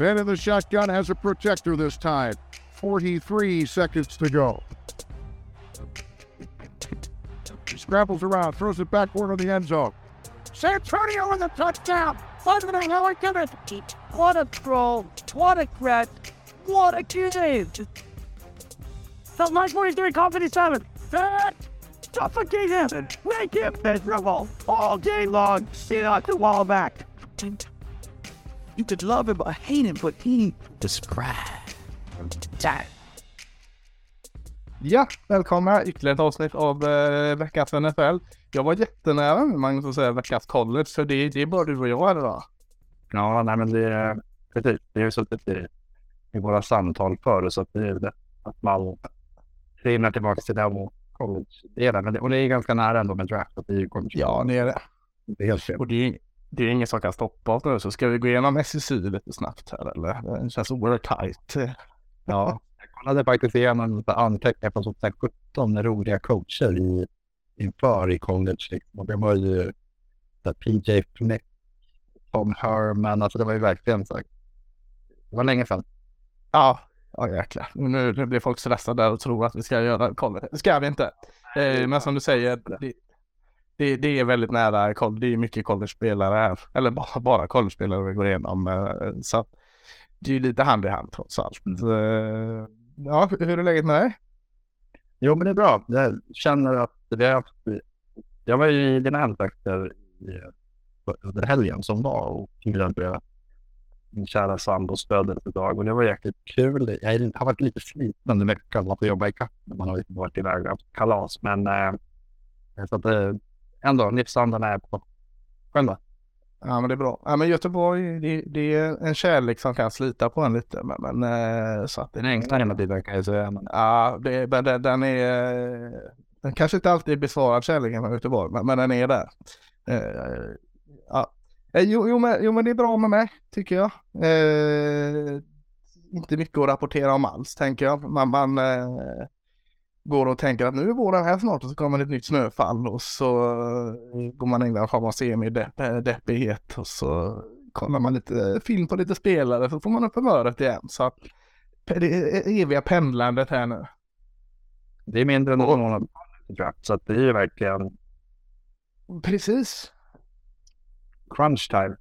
Man in the shotgun has a protector this time. 43 seconds to go. Scrambles around, throws it backward of the end zone. Santonio with a touchdown. Under the hell it. What a throw. What a threat. What a game. Felt 943 confidence seven. That suffocate him. Make him miserable all day long. See out the wall back. You could love him or hate him, but he described that. Ja, välkomna ytterligare ett avsnitt av eh, veckans NFL. Jag var jättenära med Magnus att säga veckans college, så det, det är bara du och jag idag. Ja, nej men det är precis. Det har ju suttit i, i våra samtal förr så att det är det att man trillar tillbaka till den college-delen. Och det är ganska nära ändå med draft. Att det är ju college. Ja, det är det. det är helt fel. Och det är, det är ingen som kan stoppa oss nu, så ska vi gå igenom SEC lite snabbt här eller? Det känns oerhört tajt. Ja, jag kollade faktiskt igenom lite anteckningar från 2017 med roliga coacher i, inför i college. Liksom. Och det var ju här, PJ Fleck, Tom Herman. Alltså det var ju verkligen så. Det var länge sedan. Ja, ja jäklar. Nu, nu blir folk stressade där och tror att vi ska göra college. Det ska vi inte. Eh, men som du säger, det, det, det är väldigt nära. Det är mycket college-spelare här. Eller bara, bara college-spelare vi går igenom. eh, Så det är ju lite hand i hand trots allt. Eh, Ja, hur är läget med dig? Jo, men det är bra. Jag känner att vi har haft... Jag var ju i dina hemtrakter i- under helgen som var och firade min kära sambos födelsedag och det var jäkligt kul. Jag har varit lite sliten under veckan att jobba i kapp när man har varit iväg och haft kalas. Men eh, så att eh, ändå, livsandan är på. Själv då? Ja, men det är bra. Ja, men Göteborg, det, det är en kärlek som kan slita på en lite. Men, men eh, så att Den änglar hela tiden kan jag säga. Men, Ja, det, men den, den är... Den kanske inte alltid är besvarad kärleken från Göteborg, men, men den är där. Eh, ja. Eh, jo, jo, men, jo, men det är bra med mig, tycker jag. Eh, inte mycket att rapportera om alls, tänker jag. Man, man eh, går och tänker att nu är våren här snart och så kommer ett nytt snöfall och så eh, går man in i en form av semi-deppighet och så kollar man lite film på lite spelare så får man upp humöret igen. Så att det eviga pendlandet här nu. det är mindre än någon draft så att det är ju verkligen Precis, crunch time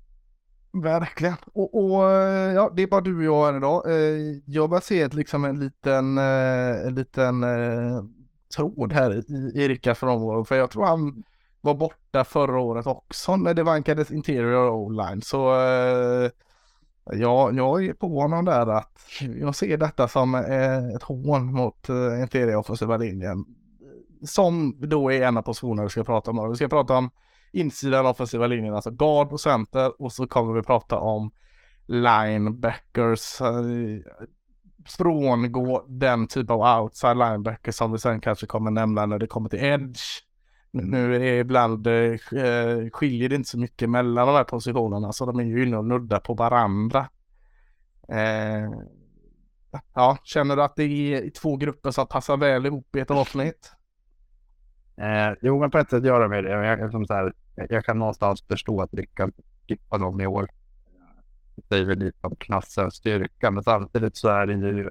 verkligen. Och, och eh, ja, det är bara du och jag här idag. Eh, jag bara ser liksom en liten, eh, en liten tråd här i, i Rickards frånvaro. För jag tror han var borta förra året också när det vankades interior online. Så ja, jag är på honom där att jag ser detta som ett hån mot interior offensiva linjen. Som då är en av positionerna vi ska prata om. Vi ska prata om insidan av offensiva linjen, alltså guard och center och så kommer vi prata om linebackers. eh, Frångå den typ av outside linebackers som vi sen kanske kommer nämna när det kommer till edge. Nu- Nu är det ibland eh, skiljer det inte så mycket mellan de här positionerna så de är ju inne och nuddar på varandra. Eh, ja, känner du att det är två grupper som passar väl ihop i ett avsnitt? Eh, jo, men på ett sätt gör de ju det. Jag, som så här, jag, kan någonstans förstå att Rickard skippar dem i år. Det säger väl lite om klassens styrka, men samtidigt så är det ju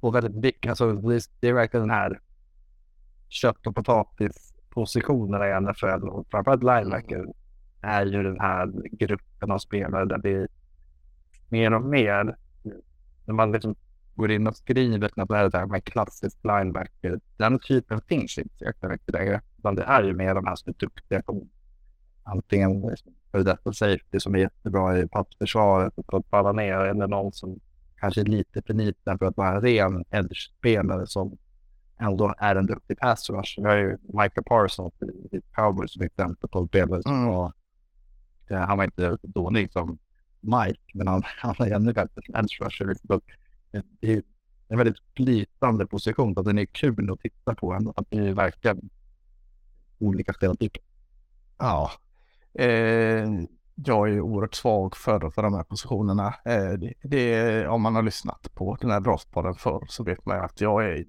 och väldigt viktigt. Alltså, det, det är verkligen den här kött och potatispositionen i NFL och framförallt linebacker är ju den här gruppen av spelare där det mer och mer när man liksom går in och skriver att det här är så här med klassisk linebacker. Den typen finns inte så mycket längre. Utan det är ju mer de här som är duktiga på antingen för detta safety som är jättebra i passförsvaret och att falla ner eller någon som kanske är lite för liten för att vara en ren edge-spelare som ändå är en duktig pass rush. Vi har ju Michael Parsons i Cowboys som exempel på spelare som Mm. var han var inte dålig som Mike, men han, han är ännu bättre som edge rusher. Det är en väldigt flytande position, så att den är kul att titta på. ändå. Att det verkligen olika spelartyper. Ja. Eh, jag är oerhört svag för, för de här positionerna. Eh, det, det, om man har lyssnat på den här draftpodden förr så vet man att jag är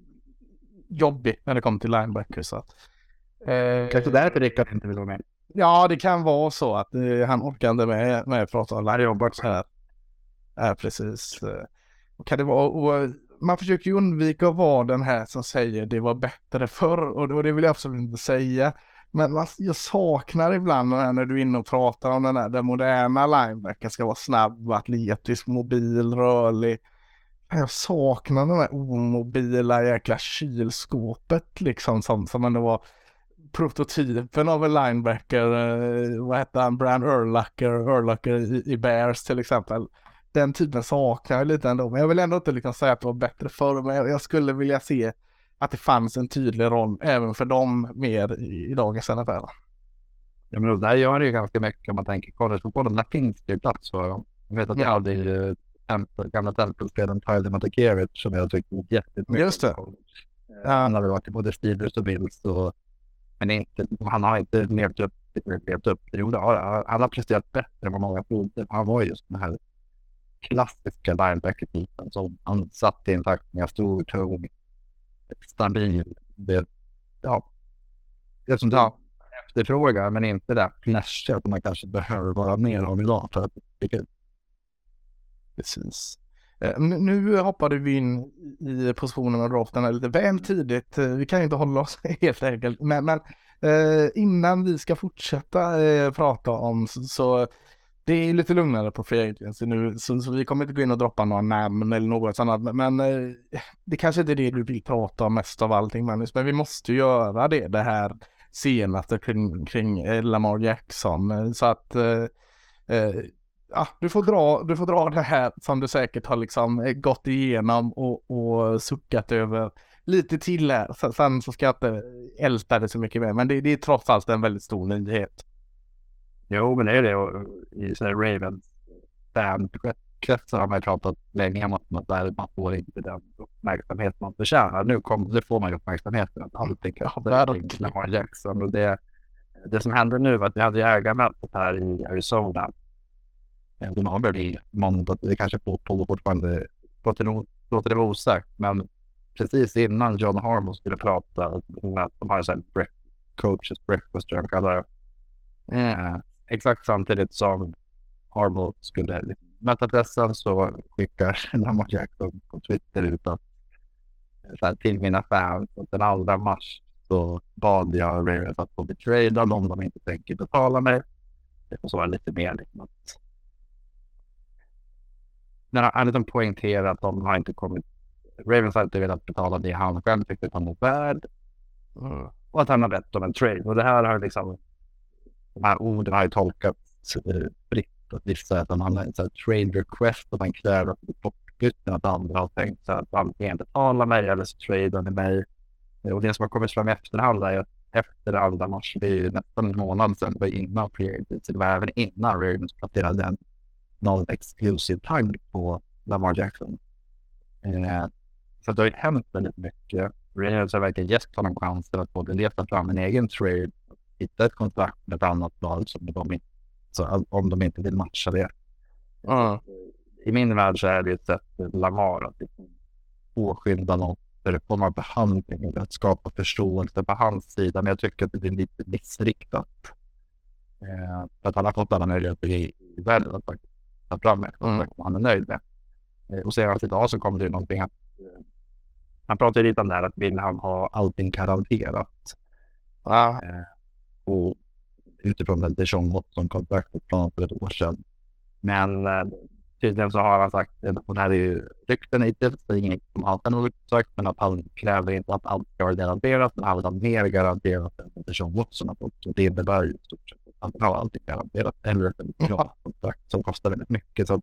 jobbig när det kommer till linebackers. Eh, Kanske därför Rickard inte vill vara med. Ja, det kan vara så att eh, han orkar inte med, med att prata om så här. Ja, precis. Kan det vara, och eh, man försöker ju undvika att vara den här som säger det var bättre förr och det vill jag absolut inte säga. Men jag saknar ibland när du är inne och pratar om den här, den moderna linebacken ska vara snabb, atletisk, mobil, rörlig. Jag saknar den här omobila jäkla kylskåpet liksom som, som ändå var prototypen av en linebacker. Eh, vad hette han? Brand Urlacher, Urlacher i, i Bears till exempel. Den typen saknar jag lite ändå. Men jag vill ändå inte liksom säga att det var bättre förr. Men jag, skulle vilja se att det fanns en tydlig roll även för dem mer i, i dagens NFL. Ja, men där gör det ju ganska mycket om man tänker collegefotbollen. Där finns det ju plats för dem. Jag vet att jag hade ju gamla Temple-spelaren Tyler Matakevich som jag tyckte jättemycket Just det. Ja. Han har väl varit i både Steelers och Bills. Och, men inte, han har inte levt upp levt upp. Jo, han har presterat bättre än vad många trodde. Han var just den här klassiska linebacker-typen som han satt i en tackling, stor, tung, stabil. Det, ja, det som du efterfrågar, men inte det flashiga som man kanske behöver vara mer av idag för att det är Precis. Eh, nu hoppade vi in i positionen och draften lite väl tidigt. Eh, vi kan inte hålla oss helt enkelt. Men, men eh, innan vi ska fortsätta prata om så det är lite lugnare på Free Agency nu. Så, så, vi kommer inte gå in och droppa några namn eller något annat. Men, men eh, det kanske inte är det du vill prata om mest av allting Magnus. Men vi måste göra det. Det här senaste kring, kring eh, Lamar Jackson. Så att eh, eh, ja, du får dra, du får dra det här som du säkert har liksom gått igenom och, och suckat över lite till här. Sen så ska jag inte älta det så mycket mer, men det, det är trots allt en väldigt stor nyhet. Jo, men det är det. Och I Raven Ravens fankretsar har man pratat länge om att där man får inte den uppmärksamhet man förtjänar. Nu, kom, nu får man ju uppmärksamheten. Att allting kring Lamar Jackson. Och det, det som händer nu var att vi hade ägarmötet här i Arizona eh, de har väl i måndag, det kanske pågår fortfarande, låter det vara osagt, men precis innan John Harmon skulle prata, att de har en sån här coaches breakfast, tror jag kallar det. Eh, Eh, exakt samtidigt som Harbaugh skulle möta pressen så skickar Lamar Jackson på Twitter ut att så här, till mina fans att den 2 mars så bad jag Ravens att få bli tradad om de inte tänker betala mig. Det får så vara lite mer liksom att när han liksom poängterar att de har inte kommit. Ravens har inte velat betala det han själv tyckte att han var värd. Mm. Och att han har rätt om en trade. Och det här har liksom. Oh, De här orden har ju tolkats eh, fritt. Att vissa att man har en trade request och man kräver att bli. Att andra har tänkt så att antingen betala mig eller så tradar ni mig. Och det som har kommit fram i efterhand är att efter andra mars, det är ju nästan en månad sedan, det var innan pre så det var även innan Ravens placerade en non-exclusive tagg på Lamar Jackson. Eh, så det har ju hänt väldigt mycket. Ravens har verkligen gett honom chansen att både leta fram en egen trade hitta ett kontrakt med ett annat lag som de inte, så om de inte vill matcha det. Mm. I min värld så är det ett sätt Lamar att liksom påskynda något för form av behandling att skapa förståelse på hans sida. Men jag tycker att det blir lite missriktat. Eh, för att han har fått alla möjligheter i, världen att ta fram ett kontrakt mm. han är nöjd med. Eh, och senast idag så kom det någonting att eh, han pratade lite om det här att vill han ha allting garanterat. Ja. Eh, och utifrån den Dijon Watson-kontraktet från för ett år sedan. Men eh, tydligen så har han sagt, och det här är ju rykten hittills, det är inget som han har sagt, men att han kräver inte att allt ska vara garanterat, men han vill ha mer garanterat än Dijon Watson har fått. Och det innebär ju i stort sett att han har allting garanterat, eller ett bra kontrakt som kostar väldigt mycket. Så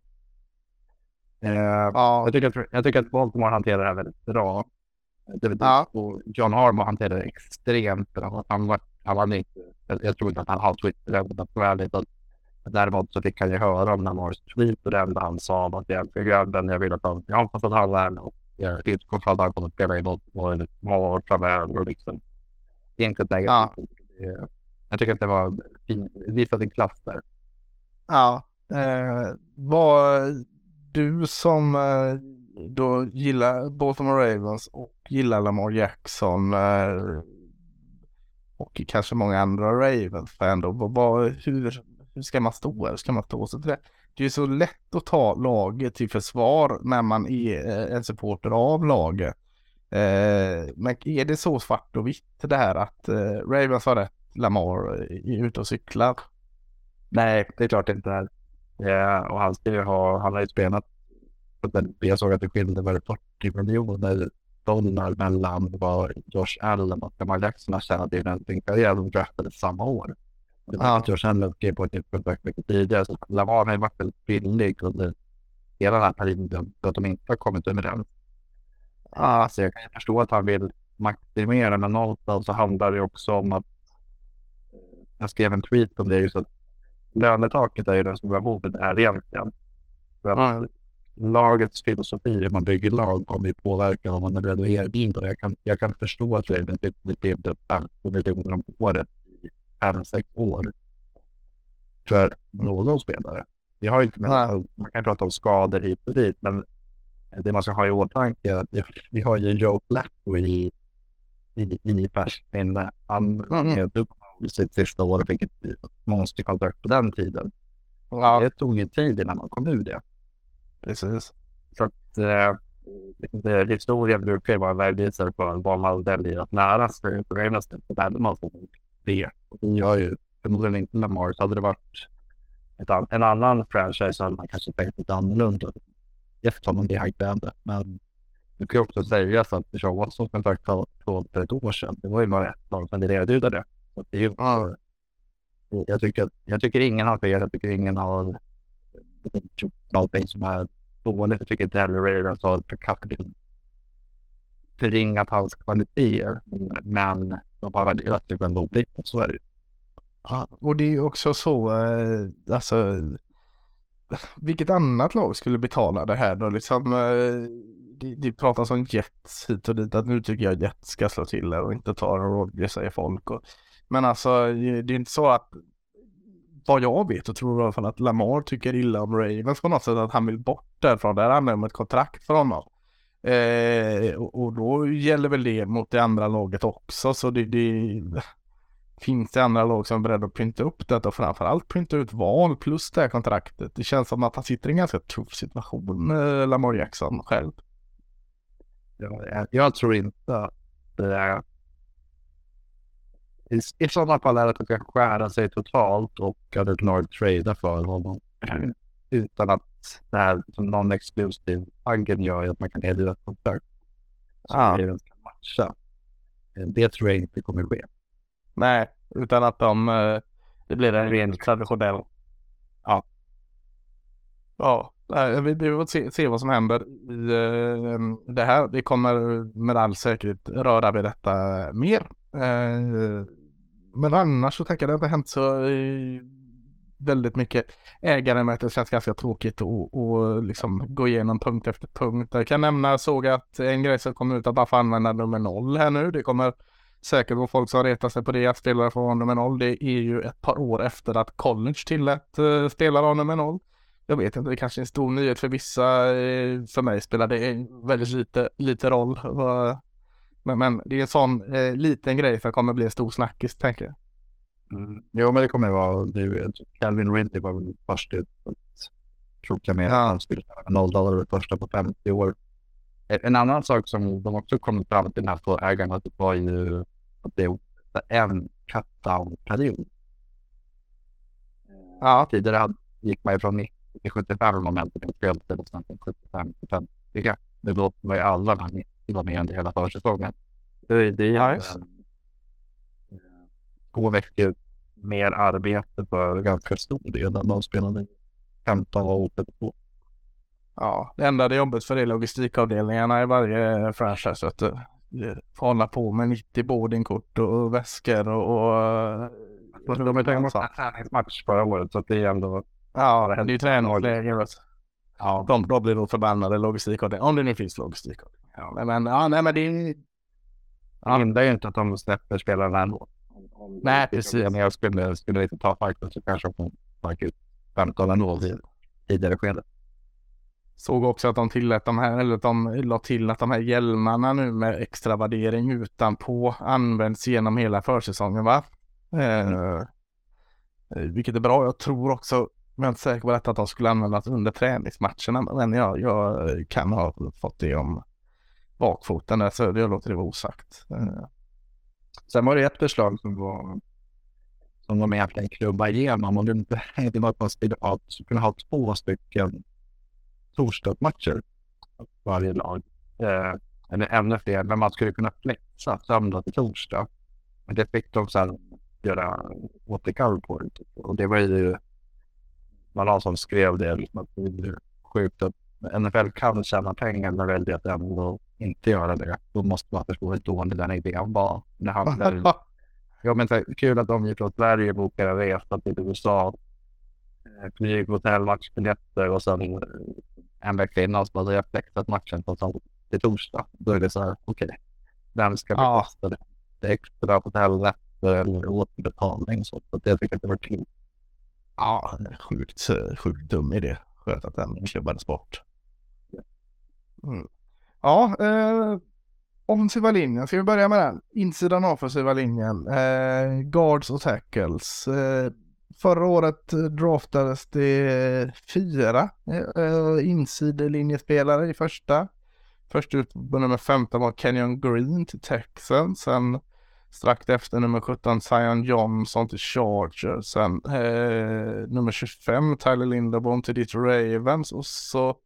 Eh, ja. jag, tycker att, jag tycker att Baltimore hanterar det här väldigt bra. Det, ja. och John Harbaugh hanterar det extremt bra. Han var, han var inte, jag, tror inte att han Twitter ärligt. Att, däremot så fick han ju höra om Lamars tweet och det enda han sa var att jag är grabben, jag vill att han, jag hoppas att han är och jag utgår från att han kommer att spela i Baltimore många år framöver. Och liksom, egentligen negativt. Ja. Jag tycker att det var fint, sin klass där. Ja, eh, vad du som eh, då gillar Baltimore Ravens och gillar Lamar Jackson eh, och kanske många andra Ravens-fan då, vad, hur, hur ska man stå? Hur ska man stå sig till det? det är så lätt att ta laget till försvar när man är eh, en supporter av laget. Eh, men är det så svart och vitt det här att eh, Ravens har rätt, Lamar eh, är ute och cyklar? Nej, det är klart inte är. Ja, och han ska ju ha, han har ju spelat, jag såg att det skilde 40 miljoner dollar mellan vad Josh Allen och Lamar Jackson har tjänat i den karriär. De draftades samma år. Att Josh Allen skrev på ett nytt kontrakt mycket tidigare. Så Lamar har ju varit väldigt billig under hela den här perioden för att de inte har kommit överens. Alltså jag kan förstå att han vill maximera, men någonstans så handlar det också om att jag skrev en tweet om det just att lönetaket är ju den stora boven är egentligen. För att. Lagets filosofi hur man bygger lag kommer ju påverka vad man är beredd att erbjuda. Jag kan, jag kan förstå att Ravens inte 50 miljoner om året i fem, sex år för någon spelare. Vi har inte man kan prata om skador hit och dit, men det man ska ha i åtanke är att vi har ju Joe Flacco i, i, i färskt minne. Han mm. upp sitt sista år och fick ett monsterkontrakt på den tiden. Det tog ju tid innan man kom ur det. Precis. Så att eh, det, historien brukar ju vara vägvisare för vad man väljer att lära sig. För Ravens så lärde man sig det. Och det gör ju förmodligen inte Lamar. Så hade det varit ett, en annan franchise så hade man kanske tänkt lite annorlunda efter man det hypade. Men det kan också sägas att Sean Watsons kontrakt från för ett år sedan, det var ju bara ett lag som ville erbjuda det. Så det är ju, ja. jag, tycker, jag tycker ingen har fel, jag tycker ingen har någonting som är dåligt. Jag tycker inte heller Ravens har förringat hans kvaliteter. Men de har värderat typ det ändå olika, så är det Ja, och det är ju också så, eh, alltså vilket annat lag skulle betala det här då? Liksom, eh, det, det pratas om Jets hit och dit, att nu tycker jag Jets ska slå till och inte ta Rodgers säger folk. Och, men alltså, det är inte så att vad jag vet och tror i alla fall att Lamar tycker illa om Ravens på något sätt, att han vill bort därifrån. Där handlar om ett kontrakt för honom. Eh, och, och, då gäller väl det mot det andra laget också, så det, det finns det andra lag som är beredda att pynta upp detta och framförallt pynta ut val plus det här kontraktet. Det känns som att han sitter i en ganska tuff situation, eh, Lamar Jackson själv. Ja, jag tror inte att det är i, i sådana fall är det att de kan skära sig totalt och att ett lag tradar för honom. Utan att det här som non-exclusive aggen gör att man kan erbjuda kontrakt. Så ah. det kan matcha. Det tror jag inte kommer ske. Nej, utan att de, eh, det blir en ren traditionell. Ja. Ja, vi får se, se vad som händer i eh, det här. Vi kommer med all säkerhet röra vid detta mer. Eh, men annars så tänker jag det inte hänt så eh, väldigt mycket ägarmöte. Det känns ganska tråkigt att liksom gå igenom punkt efter punkt. Jag kan nämna, såg att en grej som kommer ut att bara få använda nummer noll här nu. Det kommer säkert vara folk som retar sig på det att spelare får ha nummer noll. Det är ju ett par år efter att college tillät uh, spelare ha nummer noll. Jag vet inte, det kanske är en stor nyhet för vissa. Uh, för mig spelar det väldigt lite, lite roll. Men, men, det är en sån uh, liten grej för att kommer bli en stor snackis, tänker jag. Mm. Jo, men det kommer vara, det, Calvin Ridley var väl först ut att proklamera att han skulle med noll dollar första på 50 år. En annan sak som de också kom fram till här två ägarna det var ju att det är en cut-down-period. Ja. Tidigare gick man ju från 90 till 75 moment i spelet och sen 75 till 50. Det var ju alla 90 var med under hela försäsongen. Det, det är nice. två veckor mer arbete för ganska stor del än de spelade 15 och 82. Ja, det enda det är jobbigt för det är logistikavdelningarna i varje franchise. Att får hålla på med 90 boardingkort och väskor och... och de har tagit bort en träningsmatch förra året så att det är ändå... Ja, det är ju träningsläger. Ja. De, då blir nog förbannade logistikavdelningar, om det nu finns logistikavdelningar. Ja. Men, ja, nej men det är... Ja. Det hindrar ju inte att de släpper spelarna ändå. Nej, precis. Om jag skulle, skulle inte ta fighten så kanske de får sparka ut 15 ändå i tidigare skede. Såg också att de tillät de här, eller att de la till att de här hjälmarna nu med extra värdering utanpå används genom hela försäsongen va? Eh, vilket är bra. Jag tror också jag är inte säker på detta att de skulle användas under träningsmatcherna, men jag, jag kan ha fått det om bakfoten där, så jag låter det vara osagt. Eh, sen var det ett förslag som var som de egentligen klubbade igenom och det, var att man skulle ha, skulle kunna ha två stycken torsdagsmatcher varje lag. Eh, eller ännu fler, men man skulle kunna flexa söndag till torsdag. Men det fick de sen göra återkall på. Och det var ju man har som skrev det, liksom att det är sjukt att NFL kan tjäna pengar men väljer att ändå inte göra det. Då måste man förstå hur dålig den idén var. Det handlar Ja, men så här, kul att de gick från Sverige och bokade en resa till USA. Eh, Flyg, hotell, matchbiljetter och sen eh, en vecka innan så hade jag flexat matchen på till torsdag. Då är det så här, okej, okay, vem ska bekosta det? det extra hotellnätter eller återbetalning så. så det tycker jag det var kul. Ja, sjukt, sjukt dum idé. Skönt att den klubbades bort. Mm. Ja, eh, offensiva linjen, ska vi börja med den? Insidan av offensiva linjen, eh, guards och tackles. Eh, förra året draftades det fyra eh, insidelinjespelare i första. Först ut på nummer 15 var Kenyon Green till Texans. Sen strax efter nummer 17 Zion Johnson till Chargers. Sen eh, nummer 25 Tyler Linderbaum till Ditt Ravens och så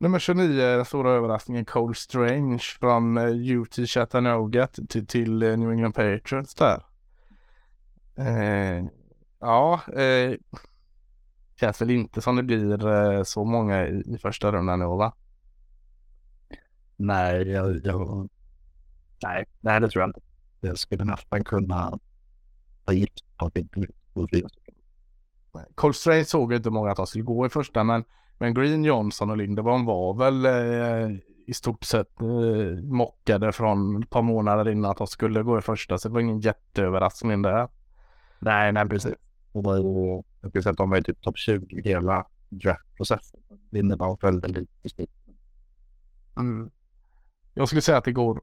Nummer 29 den stora överraskningen Cole Strange från eh, UT Chattanooga till, till eh, New England Patriots där. Eh, ja, eh, känns väl inte som det blir eh, så många i, i första rundan i år va? Nej, jag, jag, nej, nej, det tror jag inte. Jag skulle nästan kunna ta gift på att inte fyra stycken. Cole Strange såg inte många att de skulle gå i första men men Green, Johnson och Lindeborn var väl eh, i stort sett eh, mockade från ett par månader innan att de skulle gå i första. Så det var ingen jätteöverraskning där. Nej, nej precis. Och då, jag skulle säga att de var i typ topp 20 i hela draftprocessen. Lindeborn följde lite snett. Mm. Jag skulle säga att det går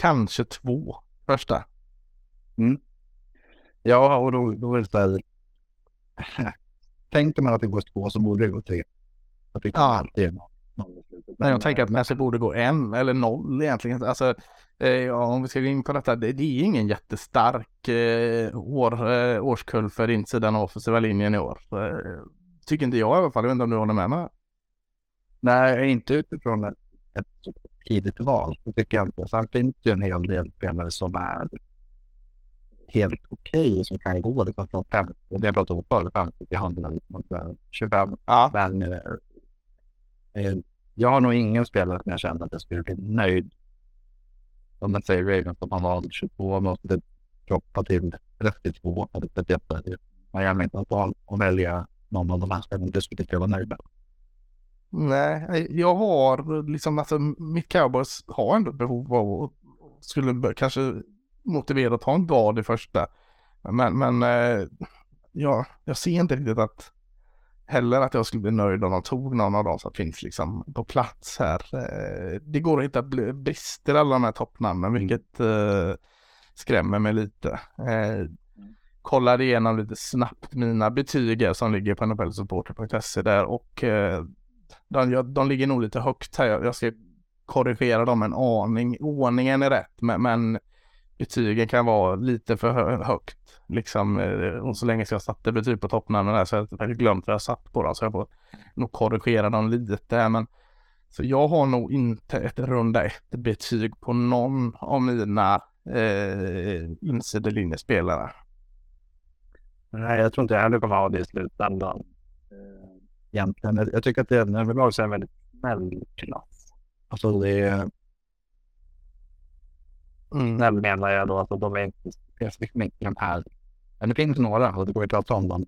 kanske två första. Mm. Ja, och då, då är det så här. tänker man att det går två så borde det gå tre. Jag tycker ja. alltid. Nej, jag tänker att det borde gå en eller noll egentligen. Alltså, eh, om vi ska gå in på detta, det, det är ingen jättestark eh, år, eh, årskull för insidan av offensiva linjen i år. Eh, tycker inte jag i alla fall. Jag vet inte om du håller med mig? Nej, inte utifrån ett, ett tidigt val. Det tycker jag inte. Sen finns det ju en hel del spelare som är helt okej okay, som kan gå liksom från 50, det jag pratade om förr, 50 till 100, 25. Ja. Men eh, eh, jag har nog ingen spelare som jag känner att jag skulle bli nöjd. Om man säger Ravens som har valt 22, måste droppa till 32 eller 31. Miami inte har val att välja någon av de här spelarna. Det skulle inte jag vara nöjd med. Nej, jag har liksom, alltså mitt cowboys har ändå behov av och skulle kanske motiverad att ta en guard i första. Men, men eh, ja, jag ser inte riktigt att heller att jag skulle bli nöjd om de tog någon av dem som finns liksom på plats här. Eh, det går att hitta brister i alla de här toppnamnen, mm. vilket eh, skrämmer mig lite. Kollade igenom lite snabbt mina betyg som ligger på nobelsupporter.se där och eh, de, de ligger nog lite högt här. Jag ska korrigera dem en aning. Ordningen är rätt, men, men betygen kan vara lite för högt. Liksom, eh, och så länge jag satte betyg på toppnamnen där så har jag glömt vad jag satt på dem. Så jag får nog korrigera dem lite här. Men, så jag har nog inte ett runda ett betyg på någon av mina eh, insidelinjespelare. Nej, jag tror inte jag heller kommer ha det i slutändan. Egentligen. Jag tycker att det är överlag är en väldigt snäll klass. Alltså det är Mm. Snäll menar jag då, alltså de är inte specifikt mycket de här. Men det finns några och det går ju att prata om dem.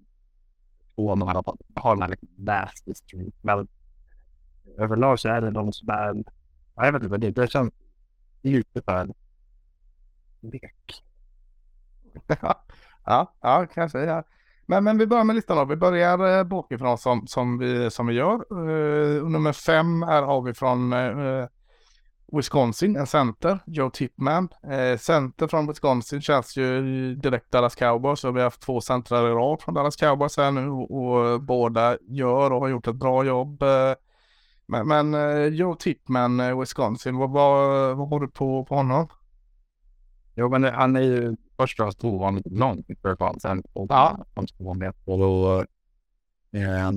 Två av fall. Har den här liksom nasty street. Men överlag så är det de som är, jag vet inte, det, det känns lite för lek. ja, ja, kanske. Ja. Men, men vi börjar med listan då. Vi börjar eh, bakifrån som, som, vi, som vi gör. Uh, nummer fem här har vi från uh, eh, Wisconsin, en center, Joe Tipman. Eh, center från Wisconsin känns ju direkt Dallas Cowboys. Vi har haft två centrar i rad från Dallas Cowboys här nu och, och båda gör och har gjort ett bra jobb. Eh, men, men eh, Joe Tipman, Wisconsin, vad, vad, vad har du på, på honom? Jo, men han är ju först och främst ovanligt lång för fan. Sen och Ja. han två meter och eh,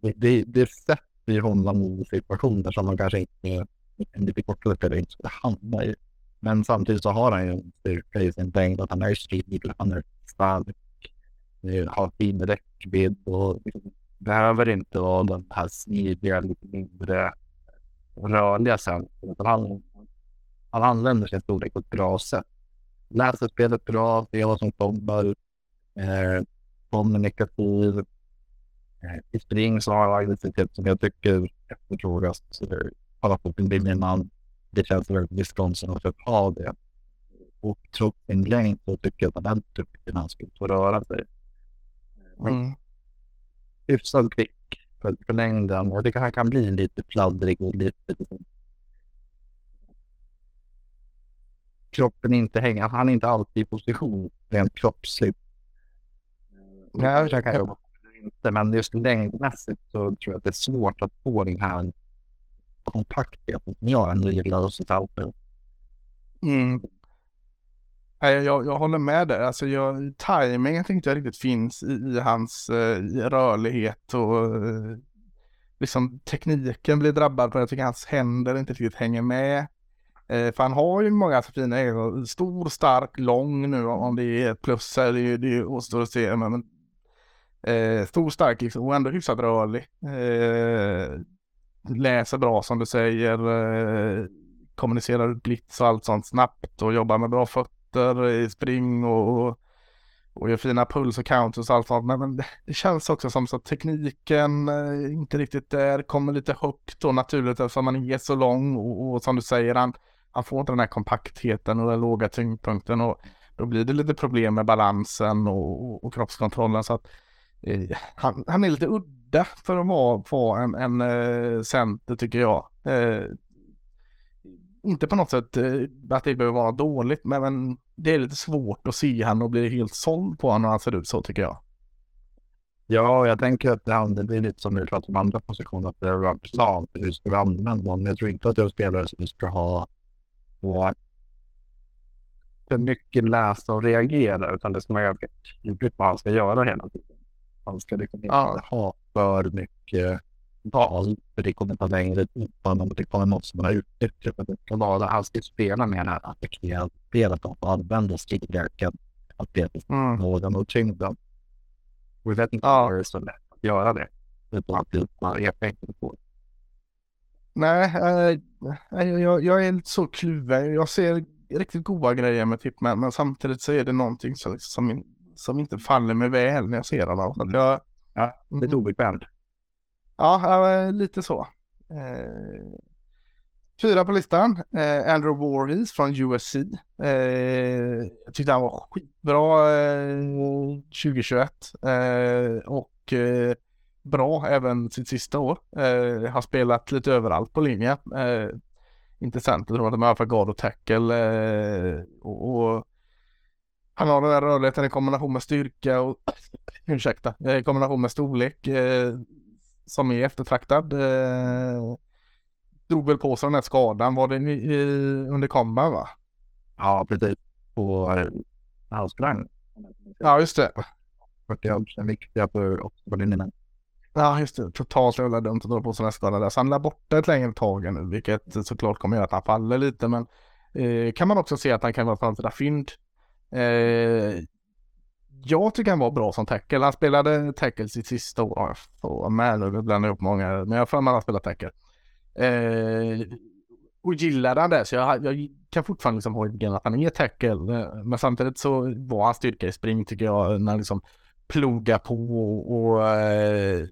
det, det, sätter honom i situationer som man kanske inte en lite kortare spelare inte skulle hamna i. Men samtidigt så har han ju en styrka i sin längd att han är speedig, han är stark, eh, har fin räckvidd och behöver inte vara den här smidiga, lite mindre rörliga. Utan han, han använder sin storlek på ett bra sätt. Läser spelet bra, ser vad som kommer, eh, kommunikativ. Eh, I spring så har han aggressivitet som jag tycker efterfrågas. Det- Kolla på bilden man. Det känns väldigt Wisconsin att ha det. Och trots sin längd så tycker jag att duktig när han ut och röra sig. Mm. Hyfsad kvick för, för längden och det kan, han kan bli lite pladdrig och lite liksom, kroppen inte hänger, han är inte alltid i position rent kroppsligt. Nej, Jag kan jobba inte, men just längdmässigt så tror jag att det är svårt att få den här kompaktheten som jag ändå gillar hos ett Alper. Mm. Nej, jag, jag håller med där. Alltså jag, timingen tänkte jag riktigt finns i, i hans eh, i rörlighet och eh, liksom tekniken blir drabbad det. Jag tycker hans händer inte riktigt hänger med. Eh, för han har ju många så fina egenskaper. Stor, stark, lång nu om det är ett plus här. Det, är ju- det är ju återstår att se. Men, men, eh, stor, stark liksom, och ändå hyfsat rörlig. Eh, läser bra som du säger. Eh, kommunicerar ut blitz och allt sånt snabbt och jobbar med bra fötter i spring och, och, och gör fina puls och counters och allt sånt. Men, men det, känns också som så att tekniken eh, inte riktigt där, kommer lite högt och naturligt eftersom man är så lång och, och som du säger, han, han får inte den här kompaktheten och den låga tyngdpunkten och då blir det lite problem med balansen och, och, kroppskontrollen så att eh, han, han är lite udda för att vara på en, en eh, center tycker jag. Eh, inte på något sätt eh, att det behöver vara dåligt, men, men det är lite svårt att se han och bli helt såld på honom när han ser ut så tycker jag. Ja, jag tänker att det blir det lite som du pratar om andra positioner, att det är en plan för hur vi använda honom? Jag tror inte att det är spelare som ska ha och för mycket läsa och reagera, utan det ska vara ganska tydligt vad han ska göra hela tiden. Han ska liksom inte Ja. ha för mycket val, för det kommer ta längre tid för honom. Det kommer något som han har utnyttjat. Det ska vara, han ska spela med det här attackerade spelet och använda styrkan, att det är Mm. nåden och tyngden. Och jag vet inte Ja. om det är så lätt att göra det. Utan att bara är på det. Nej, nej, jag, jag är så kluven. Jag ser riktigt goda grejer med Tipman, men samtidigt så är det någonting som, som, som inte faller mig väl när jag ser honom. Så jag, Ja, lite obekvämt. Ja, eh, lite så. Eh, fyra på listan. Eh, Andrew Voorhees från USC. Jag tyckte han var skitbra eh, 2021. Eh, och bra även sitt sista år. Eh, har spelat lite överallt på linjen. Eh, inte center, tror jag, men i alla fall guard och tackle. Eh, och, och han har den här rörligheten i kombination med styrka och ursäkta, eh, i kombination med storlek. Eh, som är eftertraktad. Eh, drog väl på sig den här skadan, var det i, under komban va? Ja, precis. På han sprang. Ja just det. 40 är viktiga för Oxford-linjerna. Ja just det, totalt jävla dumt att dra på sig den här där. Så han lär borta ett längre tag nu, vilket såklart kommer göra att han faller lite. Men eh, kan man också se att han kan vara framtida fynd. Eh, jag tycker han var bra som tackle. Han spelade tackle sitt sista år. jag med, mig nu, blandar ihop många. Men jag har för mig att han spelat tackle. Eh, och gillade han det. Så jag, jag kan fortfarande liksom ha i att han är tackle. Eh, men samtidigt så var hans styrka i spring tycker jag. När liksom ploga på och, och eh,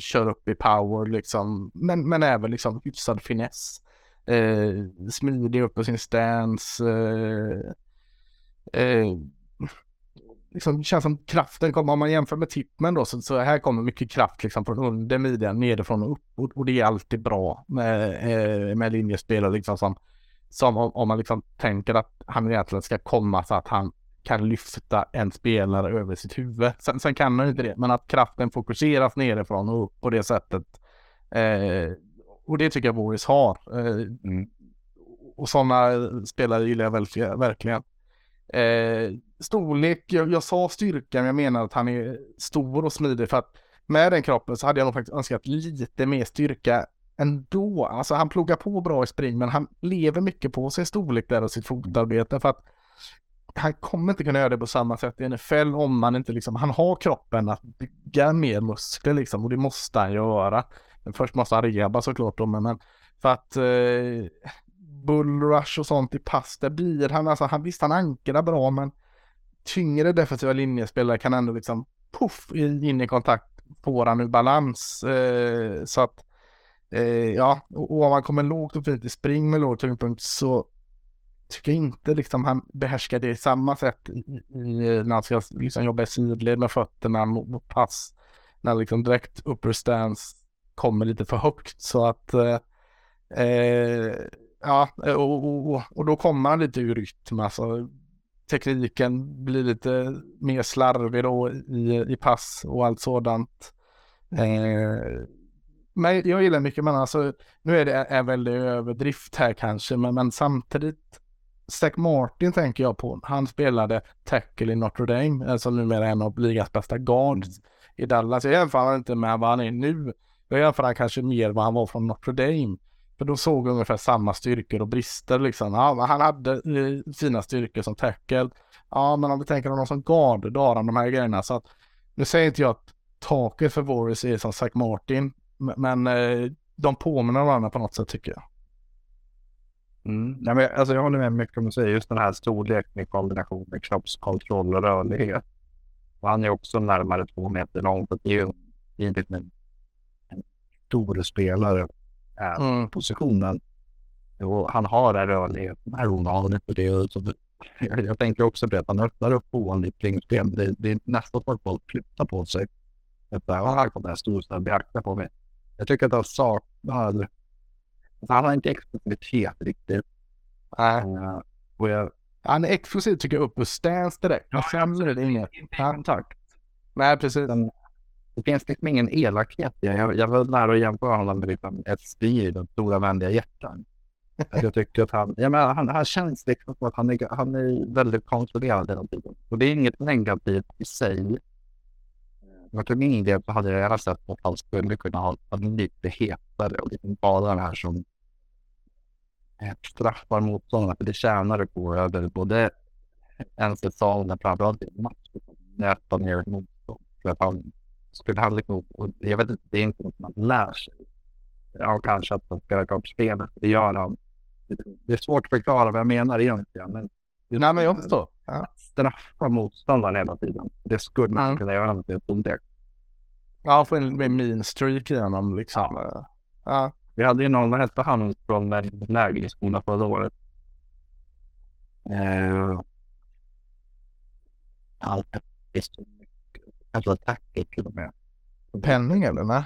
kör upp i power liksom. Men, men även liksom hyfsad finess. Eh, smidig upp på sin stance. Eh, eh, liksom, känns som kraften kommer, om man jämför med tippen då, så, så här kommer mycket kraft liksom från under midjan, nerifrån och upp. Och, och det är alltid bra med, eh, med linjespelare liksom som, som om, om, man liksom tänker att han egentligen ska komma så att han kan lyfta en spelare över sitt huvud. Sen, sen kan han inte det, men att kraften fokuseras nerifrån och upp på det sättet. Eh, och det tycker jag Boris har. Eh, mm. Och sådana spelare gillar jag verkligen. Eh, storlek, jag, jag sa styrka, men jag menar att han är stor och smidig för att med den kroppen så hade jag nog faktiskt önskat lite mer styrka ändå. Alltså han pluggar på bra i spring, men han lever mycket på sin storlek där och sitt fotarbete för att han kommer inte kunna göra det på samma sätt i NFL om man inte liksom, han har kroppen att bygga mer muskler liksom och det måste han göra. Men först måste han reba såklart då, men för att eh, bullrush och sånt i pass, där blir han, alltså han visst han ankrar bra men tyngre defensiva linjespelare kan ändå liksom puff in i kontakt, får han ur balans. Eh, så att eh, ja, och, och om han kommer lågt och fint i spring med låg tyngdpunkt så tycker inte liksom han behärskar det i samma sätt när han ska liksom jobba i sidled med fötterna mot, mot pass. När liksom direkt upper stance kommer lite för högt så att eh, eh ja, eh, och, och, och, då kommer han lite ur rytm. Alltså, tekniken blir lite mer slarvig då i, i pass och allt sådant. Eh, men jag gillar mycket, men alltså nu är det en väldig överdrift här kanske, men, men samtidigt Zack Martin tänker jag på. Han spelade tackle i Notre Dame, alltså numera en av ligans bästa guards i Dallas. Jag jämför inte med vad han är nu. Jag jämför kanske mer vad han var från Notre Dame. För då såg ungefär samma styrkor och brister liksom. Ja, han hade eh, fina styrkor som tackle. Ja, men om vi tänker honom som guard, då har han de här grejerna. Så att, nu säger inte jag att taket för Boris är som Zack Martin, men eh, de påminner varandra på något sätt tycker jag. Mm. Ja, men, alltså, jag håller med mycket om du säger, just den här storleken i kombination med kroppskontroll och rörlighet. Och han är också närmare två meter lång, så det är ju givet med en stor spelare äh, mm. positionen. Och han har den rörligheten här ovanligt. Och det, så, jag, jag tänker också på det, att han öppnar upp ovanligt kring spel. Det, det är nästan så att folk flyttar på sig. Att här kommer en stor beakta på mig. Jag tycker att han saknar han har inte explosivitet riktigt. Nej. Uh, och jag... Han är explosiv tycker jag upp och stance direkt. Ja, sen är det inget. kontakt. Nej, precis. Den, det finns liksom ingen elakhet i jag, jag var nära att jämföra honom med liksom ett styr, den stora vänliga hjärtan. jag tycker att han, jag menar, han, han känns liksom som att han är, han är väldigt kontrollerad hela tiden. Och det är inget negativt i sig. Men för min del hade jag gärna sett att han skulle kunna ha lite hetare och lite bara den här som straffar motståndarna, för det tjänar du på över både en säsong, men framförallt en match, nöta ner ett motstånd. För han skulle han liksom, och jag vet inte, det är inte något man lär sig. Ja, kanske att man spelar kortspelet, det gör han. Det är svårt att förklara vad jag menar egentligen, men Nej, men jag förstår. Ja. Straffa motståndaren hela tiden. Det skulle man mm. kunna göra med ett. Ja, få en mean streak igenom liksom. Ja. ja. Vi hade ju någon, han från lägerskolan förra året? Eh, allt Kanske tacket till och med. Penning eller? Nej?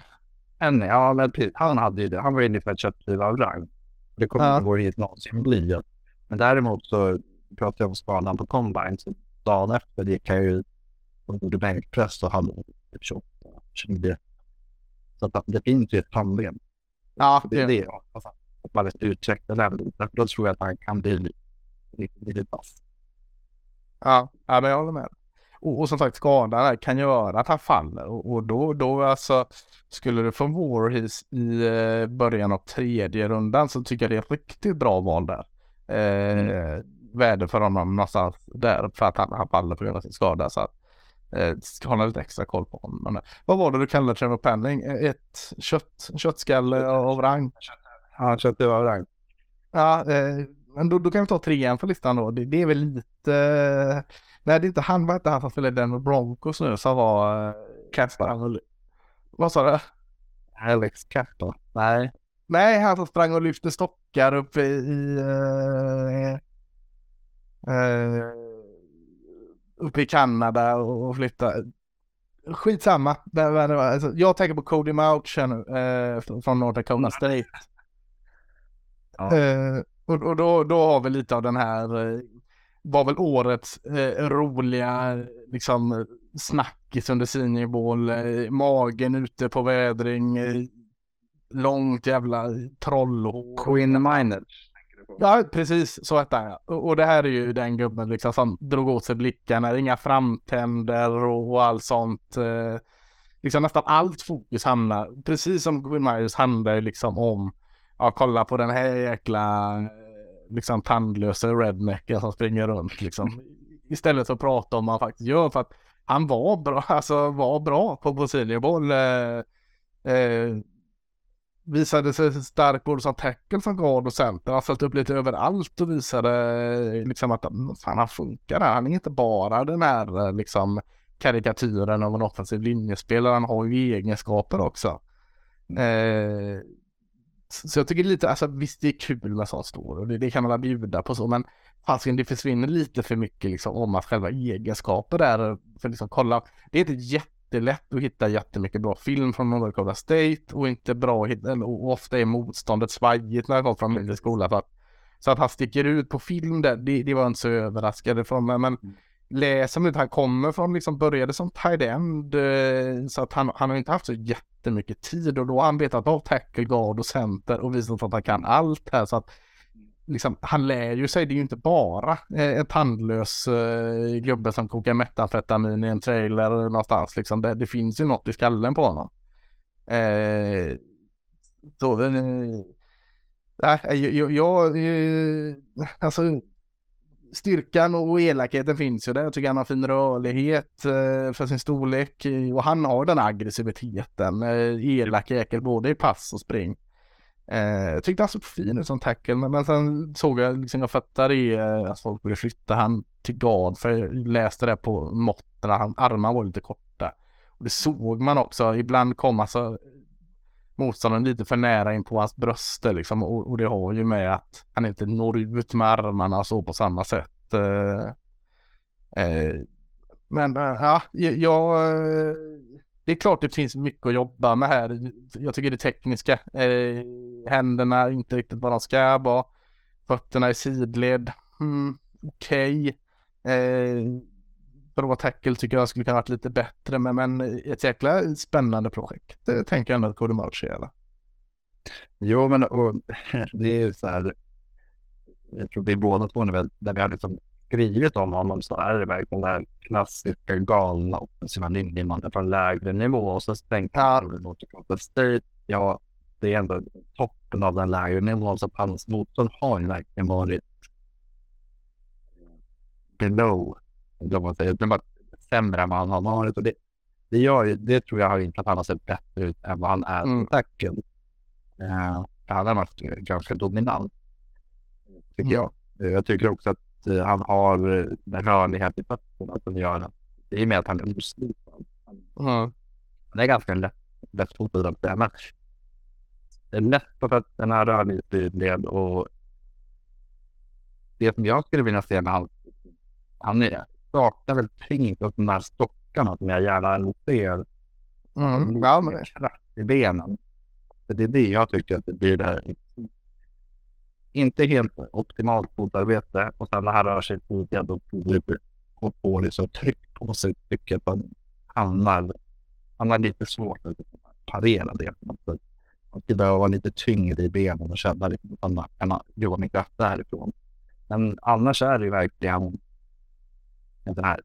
Penning, ja men Han hade ju det. Han var ju ungefär köttliv av rang. Det kommer ja. inte hit någonsin bli. Men däremot så pratade jag om skadan på combine. Så dagen efter kan jag ju och gjorde bänkpress och hade typ 28, 29. Så att det finns ju ett problem. Ja, det är det. Alltså, att man utvecklar den. Då tror jag att han kan bli lite vass. Ja, ja, men jag håller med. Och, och som sagt skadan kan göra att han faller och, och då, då alltså skulle du få Warhees i eh, början av tredje rundan så tycker jag det är ett riktigt bra val där. Eh, mm. Värde för honom någonstans där för att han, han faller på grund av sin skada. Så att, Eh, ska hålla lite extra koll på honom. Men, vad var det du kallade Trevor Penning? Eh, ett kött, köttskalle av rang? Ja, kött av rang. Ja, eh, men då, då kan vi ta trean för listan då. Det, det är väl lite... Eh, nej, det är inte han, var inte han som spelade den med Broncos nu som var... Eh, Kappa. Vad sa du? Alex Kappa? Nej. Nej, han som sprang och lyfte stockar uppe i... Uh, uh, uppe i Kanada och, flytta. Skitsamma. Alltså, jag tänker på Cody Mauchen eh, från North Dakota State. Ja. Eh, och och då, då har vi lite av den här, eh, var väl årets eh, roliga liksom snackis under Senior Bowl, eh, magen ute på vädring, långt jävla trollhår. Queen Miners. Ja, precis så hette han. Och, det här är ju den gubben liksom som drog åt sig blickarna, inga framtänder och, och allt sånt. Eh, liksom nästan allt fokus hamnar, precis som Quinn Myers handlar liksom om, ja kolla på den här jäkla eh, liksom tandlösa rednecken som springer runt liksom. Istället för att prata om vad han faktiskt gör för att han var bra, alltså var bra på Bosinieboll. Eh, eh, visade sig stark både som tackle som guard och center. Han ställt upp lite överallt och visade eh, liksom att fan, han funkar där. Han är inte bara den här eh, liksom karikatyren av en offensiv linjespelare. Han har ju egenskaper också. Eh, så jag tycker lite, alltså visst det är kul med sånt står och det, det kan man väl bjuda på så, men fasiken det försvinner lite för mycket liksom om att själva egenskaper där, för liksom kolla, det är inte jättelätt att hitta jättemycket bra film från North Dakota State och inte bra och ofta är motståndet svajigt när det kommer från mindre skola. För att så att han sticker ut på film där, det, det var jag inte så överraskad från mig, men läser man ut, han kommer från, liksom började som tight end, eh, så att han, han har inte haft så jättemycket tid. Och då har han vetat av tackle, guard och center och visat att han kan allt här. Så att liksom, han lär ju sig, det är ju inte bara eh, en tandlös eh, gubbe som kokar metamfetamin i en trailer någonstans liksom, det, det finns ju något i skallen på honom. Eh, så, eh, jag, jag, jag, eh, alltså styrkan och elakheten finns ju där. Jag tycker han har fin rörlighet eh, för sin storlek och han har den aggressiviteten. Elak jäkel både i pass och spring. Eh, jag tyckte han såg fin ut som tackle men, men sen såg jag liksom jag fattade i, eh, att folk började flytta han till guard för jag läste det på måtten. Han, armarna var lite korta. Och det såg man också. Ibland kom alltså motståndaren lite för nära in på hans bröst liksom och, och, det har ju med att han inte når ut med armarna så på samma sätt. Eh, eh, men eh, ja, jag, jag det är klart det finns mycket att jobba med här. Jag tycker det tekniska, eh, händerna inte riktigt vad de ska vara, fötterna i sidled, mm, okej. Eh, okay bra tackle tycker jag skulle kunna varit lite bättre, men, men ett jäkla spännande projekt det tänker jag ändå att Cody är. Jo, men och, det är ju så här. Jag tror vi båda två, när där vi har liksom skrivit om honom så är det verkligen den klassiska galna offensiva linjemannen från lägre nivå och så tänkte jag mot State. Ja, det är ändå toppen av den lägre nivån så hans motstånd har ju verkligen varit below om man säger. Sämre än vad han har varit. Och det, det, gör ju, det tror jag har gjort att han har sett bättre ut än vad han är mm. på tacken. Uh, han har varit ganska dominant. Tycker mm. jag. Jag tycker också att han har uh, rörlighet i fötterna som gör att det är med att han är oslipad. Mm. Det är ganska lätt, lättfotad att. Men det är lätt på fötterna, rörlighetsled och det som jag skulle vilja se med han, han är saknar väl tyngd och de här stockarna som jag gärna ser. Mm, ja, men... Kraft i benen. För det är det jag tycker att det blir det här. Inte helt optimalt fotarbete och sen när han rör sig tidigare då och får det tryck på sig tycker att man hamnar, hamnar lite svårt att parera det. Man skulle behöva vara lite tyngre i benen och känna att man kan jobba med kraft därifrån. Men annars är det ju verkligen den här.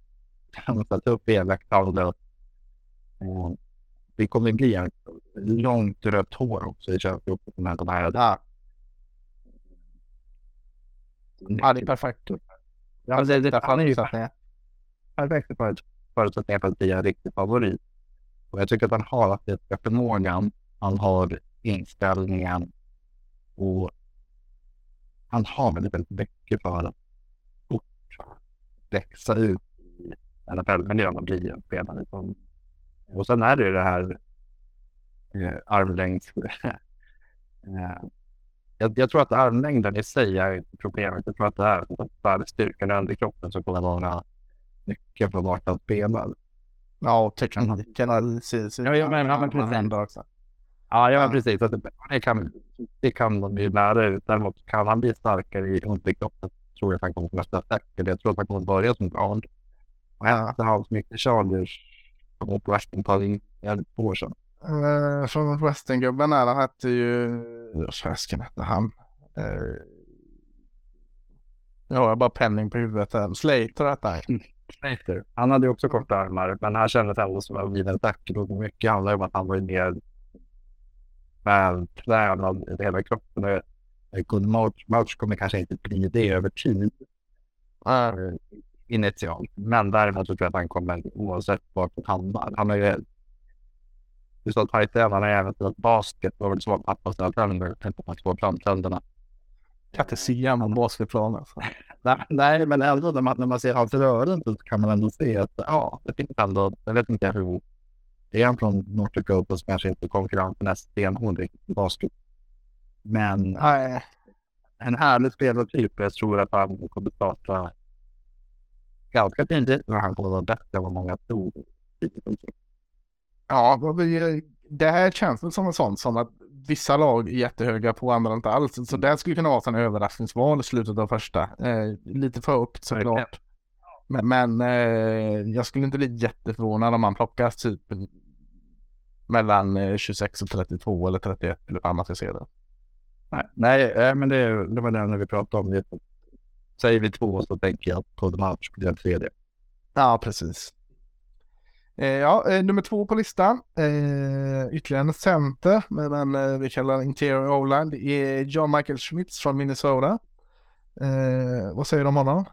Han satt upp elaktalet. Det kommer bli en långt rött hår också i köpgruppen. Här. Ja. det är perfekt. Ja, det, det, han är ju perfekt förutsättningar för att bli en riktig favorit. Och jag tycker att han har atletiska förmågan. Han har inställningen och han har väldigt, väldigt mycket för att växa ut i NFL-miljön och bli en spelare. Liksom. Och sen är det ju det här eh, armlängds... eh, jag, jag, tror att armlängden i sig är inte problemet. Jag tror att det är styrkan i underkroppen som kommer vara mycket på vart han spelar. Ja, och tekniken i sin... Ja, ja, men- ja, men precis. också. Ja, ja precis. Så det, kan, det kan de ju lära ut. Däremot kan han bli starkare i underkroppen tror jag att han kommer att nästa attacker. Jag tror att han kommer att börja som guard. Och efter hans mycket Chargers mot Western tar in jävligt på sig. Uh, från Western-gubben där, han hette ju... Fäsken hette han. Uh, ja, jag har bara penning på huvudet här. Slater hette han. Slater. Han hade ju också korta armar, men han kändes ändå som en vidare attacker. Och mycket handlar ju om att han var ju mer vältränad i hela kroppen. Och Good March, March kommer kanske inte bli det över tid. Uh, initialt. Men däremot så tror jag att han kommer oavsett vart han hamnar. Han har ju... Du sa tajt han har även spelat basket. Det var väl så att pappa ställde tänder. Tänkte på två framtänderna. kan inte se honom på basketplanen. Alltså. Nej, nej, men ändå när man, när man ser hans rörelse så kan man ändå se att ja, det finns ändå. Jag vet inte hur. Det är från North Dakota som kanske inte konkurrensen är stenhård i basket. Men Nej, en härlig spelartyp. Jag tror att han kommer starta ganska tidigt han kommer vara bättre än vad många tror. Ja, vad det här känns väl som en sån som att vissa lag är jättehöga på, andra inte alls. Så det skulle kunna vara en överraskningsval i slutet av första. Eh, lite för högt såklart. Men, men eh, jag skulle inte bli jätteförvånad om man plockar typ mellan eh, 26 och 32 eller 31 eller hur man ska se det. Nej, nej eh, men det, det var det när vi pratade om det. Säger vi två så tänker jag på de här skulle jag tredje. Ja, precis. Eh, ja, eh, nummer två på listan. Eh, ytterligare en center, men eh, vi kallar interior O-line. Det är John Michael Schmitz från Minnesota. Eh, vad säger du om honom?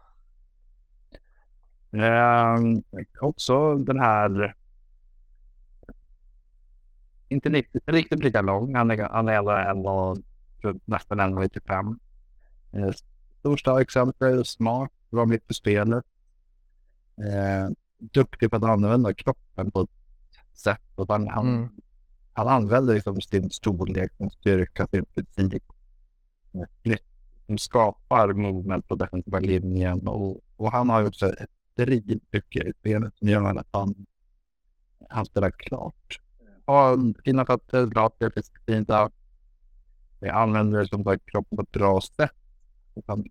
Ehm, också den här. Inte riktigt, riktigt lika lång. Han är, han är ändå en och nästan 1,95. Eh, stor stark smart, bra mitt på spelet. Eh, Duktig på att använda kroppen på ett sätt. Och han, han, Mm. han använder liksom sin storlek, sin styrka, sin fysik. Som skapar movement på defensiva linjen. Och, och han har ju också ett driv mycket i spelet som gör att han, han spelar klart. Har fina fötter, bra fysika. Vi använder som sagt kroppen på ett bra sätt. Och han,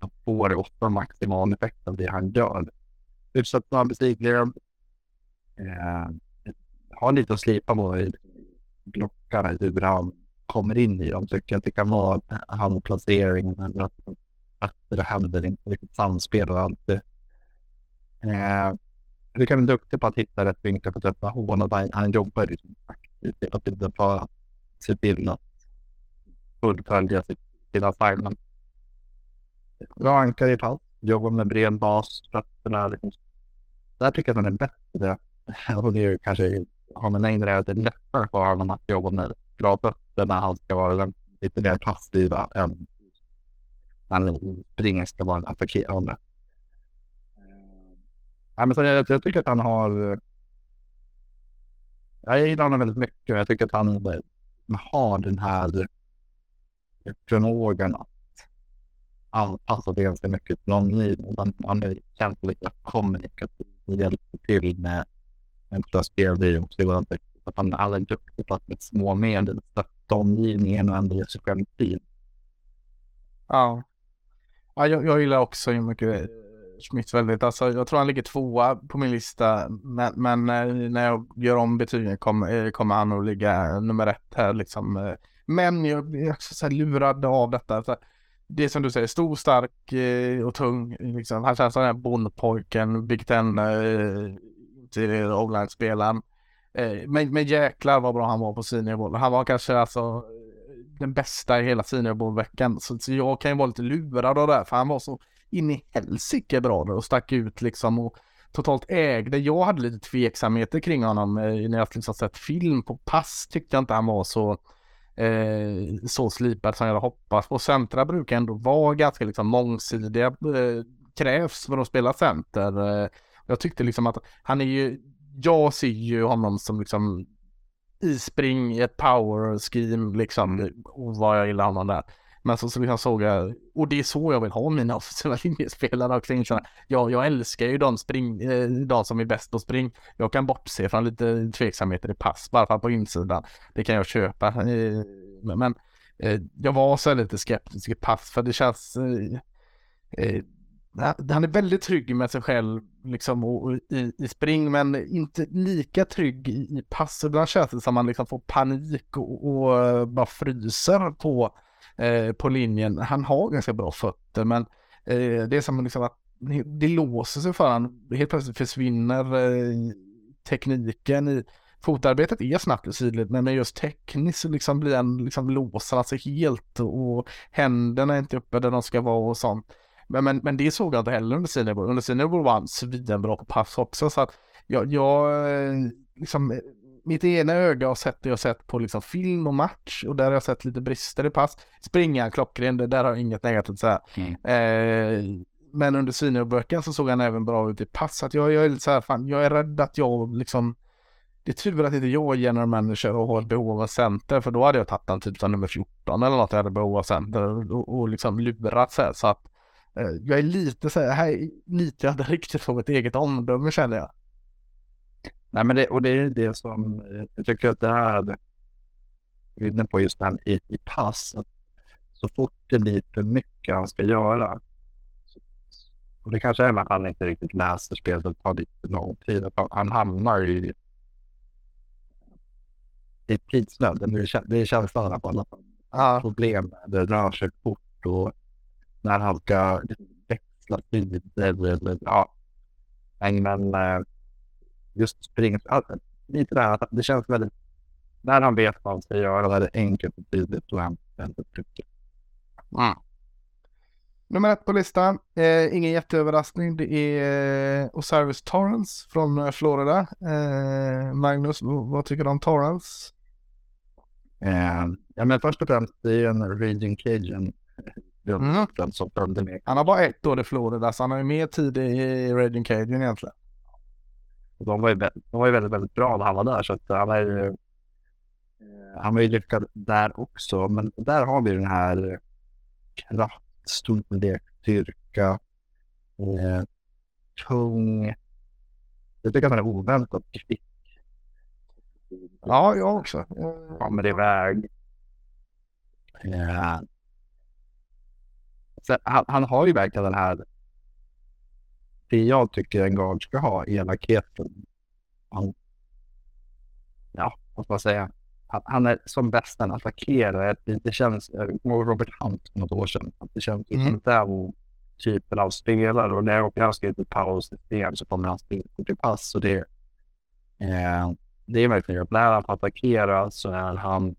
han får ofta maximal effekt av det han gör. Hyfsat bra besikligare. Eh, har lite att slipa på i klockan, hur han kommer in i dem. Tycker att det kan vara handplaceringen eller att, att det händer inte riktigt samspel och allt det. Eh, du kan vara duktig på att hitta rätt vinklar på att träffa hål och han, han jobbar liksom aktivt hela tiden för att se till att fullfölja sina assignment. Bra ankare i pass, jobbar med bred bas, fötterna liksom. Där tycker jag att han är bättre. Och det är ju kanske, har man längre att det lättare för honom att jobba med bra fötter när han ska vara liksom lite mer passiv. än när han springer ska vara attackerande. Ja, men så jag, jag tycker att han har... Jag gillar honom väldigt mycket. Jag tycker att han har den här förmågan att anpassa alltså, ganska mycket till någon ny. han är känslig lite kommunikativ Det hjälper till med en placering och också. Att han, är duktig på att med små medel stötta omgivningen och ändå ge sig själv tid. Ja. ja jag, jag gillar också ju mycket eh, Schmidt väldigt. Alltså, jag tror han ligger tvåa på min lista. Men, men eh, när jag gör om betygen kommer, eh, kommer han att ligga nummer ett här liksom. Men jag blir också så här lurad av detta. Så här, det är som du säger, stor, stark eh, och tung. Liksom. Han känns som den här bondpojken, Big den eh, till online-spelaren. Eh, men, men jäklar vad bra han var på seniorboll. Han var kanske alltså eh, den bästa i hela seniorbollveckan. Så, så jag kan ju vara lite lurad av det här, för han var så in i helsike bra där och stack ut liksom och totalt ägde. Jag hade lite tveksamheter kring honom eh, när jag liksom sett film på pass tyckte jag inte han var så eh, så slipad som jag hade hoppats på. Centra brukar ändå vara ganska liksom mångsidiga eh, krävs för att spela center. Eh, jag tyckte liksom att han är ju, jag ser ju honom som liksom ispring i ett power scheme liksom. Och vad jag gillar honom där. Men så, så liksom såg jag, och det är så jag vill ha mina offensiva linjespelare också. Liksom. Jag, jag älskar ju de, spring, eh, de som är bäst på spring. Jag kan bortse från lite tveksamheter i pass, bara för på insidan. Det kan jag köpa. Eh, men eh, jag var så lite skeptisk i pass, för det känns han är väldigt trygg med sig själv liksom, och, i, i spring men inte lika trygg i, i pass. Ibland känns det som att man liksom får panik och, och bara fryser på, eh, på linjen. Han har ganska bra fötter men eh, det är som liksom att det låser sig för honom. Helt plötsligt försvinner eh, tekniken i fotarbetet är snabbt och sydligt men just tekniskt så liksom blir han, liksom låser han sig helt och händerna är inte uppe där de ska vara och sånt. Men, men, men det såg jag inte heller under Sinebo. Under Sinebo var han svinbra på pass också. Så att jag, jag eh, liksom, mitt ena öga har sett det jag sett på liksom film och match och där har jag sett lite brister i pass. Springa klockren, det där har jag inget negativt att säga. Mm. Eh, men under seniorburken så såg han även bra ut i pass. Så att jag, jag är lite så här, fan, jag är rädd att jag liksom det är tur att inte jag är general manager och har ett behov av center för då hade jag tagit den typ som nummer 14 eller något jag hade behov av center och, och liksom lurat så här. Så att Eh, jag är lite så här, här lite jag hade riktigt på mitt eget omdöme känner jag. Nej, men det, och det är det som eh, jag tycker att det här är inne på just här i, i pass. Så fort det blir för mycket han ska göra. Och det kanske är att han inte riktigt läser spelet och tar lite lång tid. Han hamnar i, i tidsnöd. Det är känslan av alla ja. problem. Det rör sig fort och när han ska växla sidor. Ja. Men eh, just springa, lite där att det känns väldigt, när han vet vad han ska göra, det är det enkelt och tydligt och han väldigt trycker. Mm. Nummer ett på listan, eh, ingen jätteöverraskning, det är eh, Osiris Torrance från eh, Florida. Eh, Magnus, vad tycker du om Torrance? Eh, ja, men först och främst, det är en Raging Cajun Mm. som följde med. Han har bara ett år i Florida så han har ju mer tid i Raging Cajun egentligen. De var, ju, de var ju väldigt, väldigt bra när han var där så att eh, han är ju eh, han var ju lyckad där också men där har vi den här kraft, storlek, styrka, eh, tung. Jag tycker att han är oväntat kvick. Ja, jag också. Kommer iväg. Eh, så han, han, har ju verkligen den här, det jag tycker en guard ska ha, elakheten. Han, ja, vad ska man säga? Han, han är som bäst en attackerare. Det, det känns, jag Robert Hunt för något år sedan, att det känns mm. som den typen av spelare. Och när jag skrivit ett powersystem så kommer han spela till pass. Och det, eh, det är verkligen att när han får attackera så är han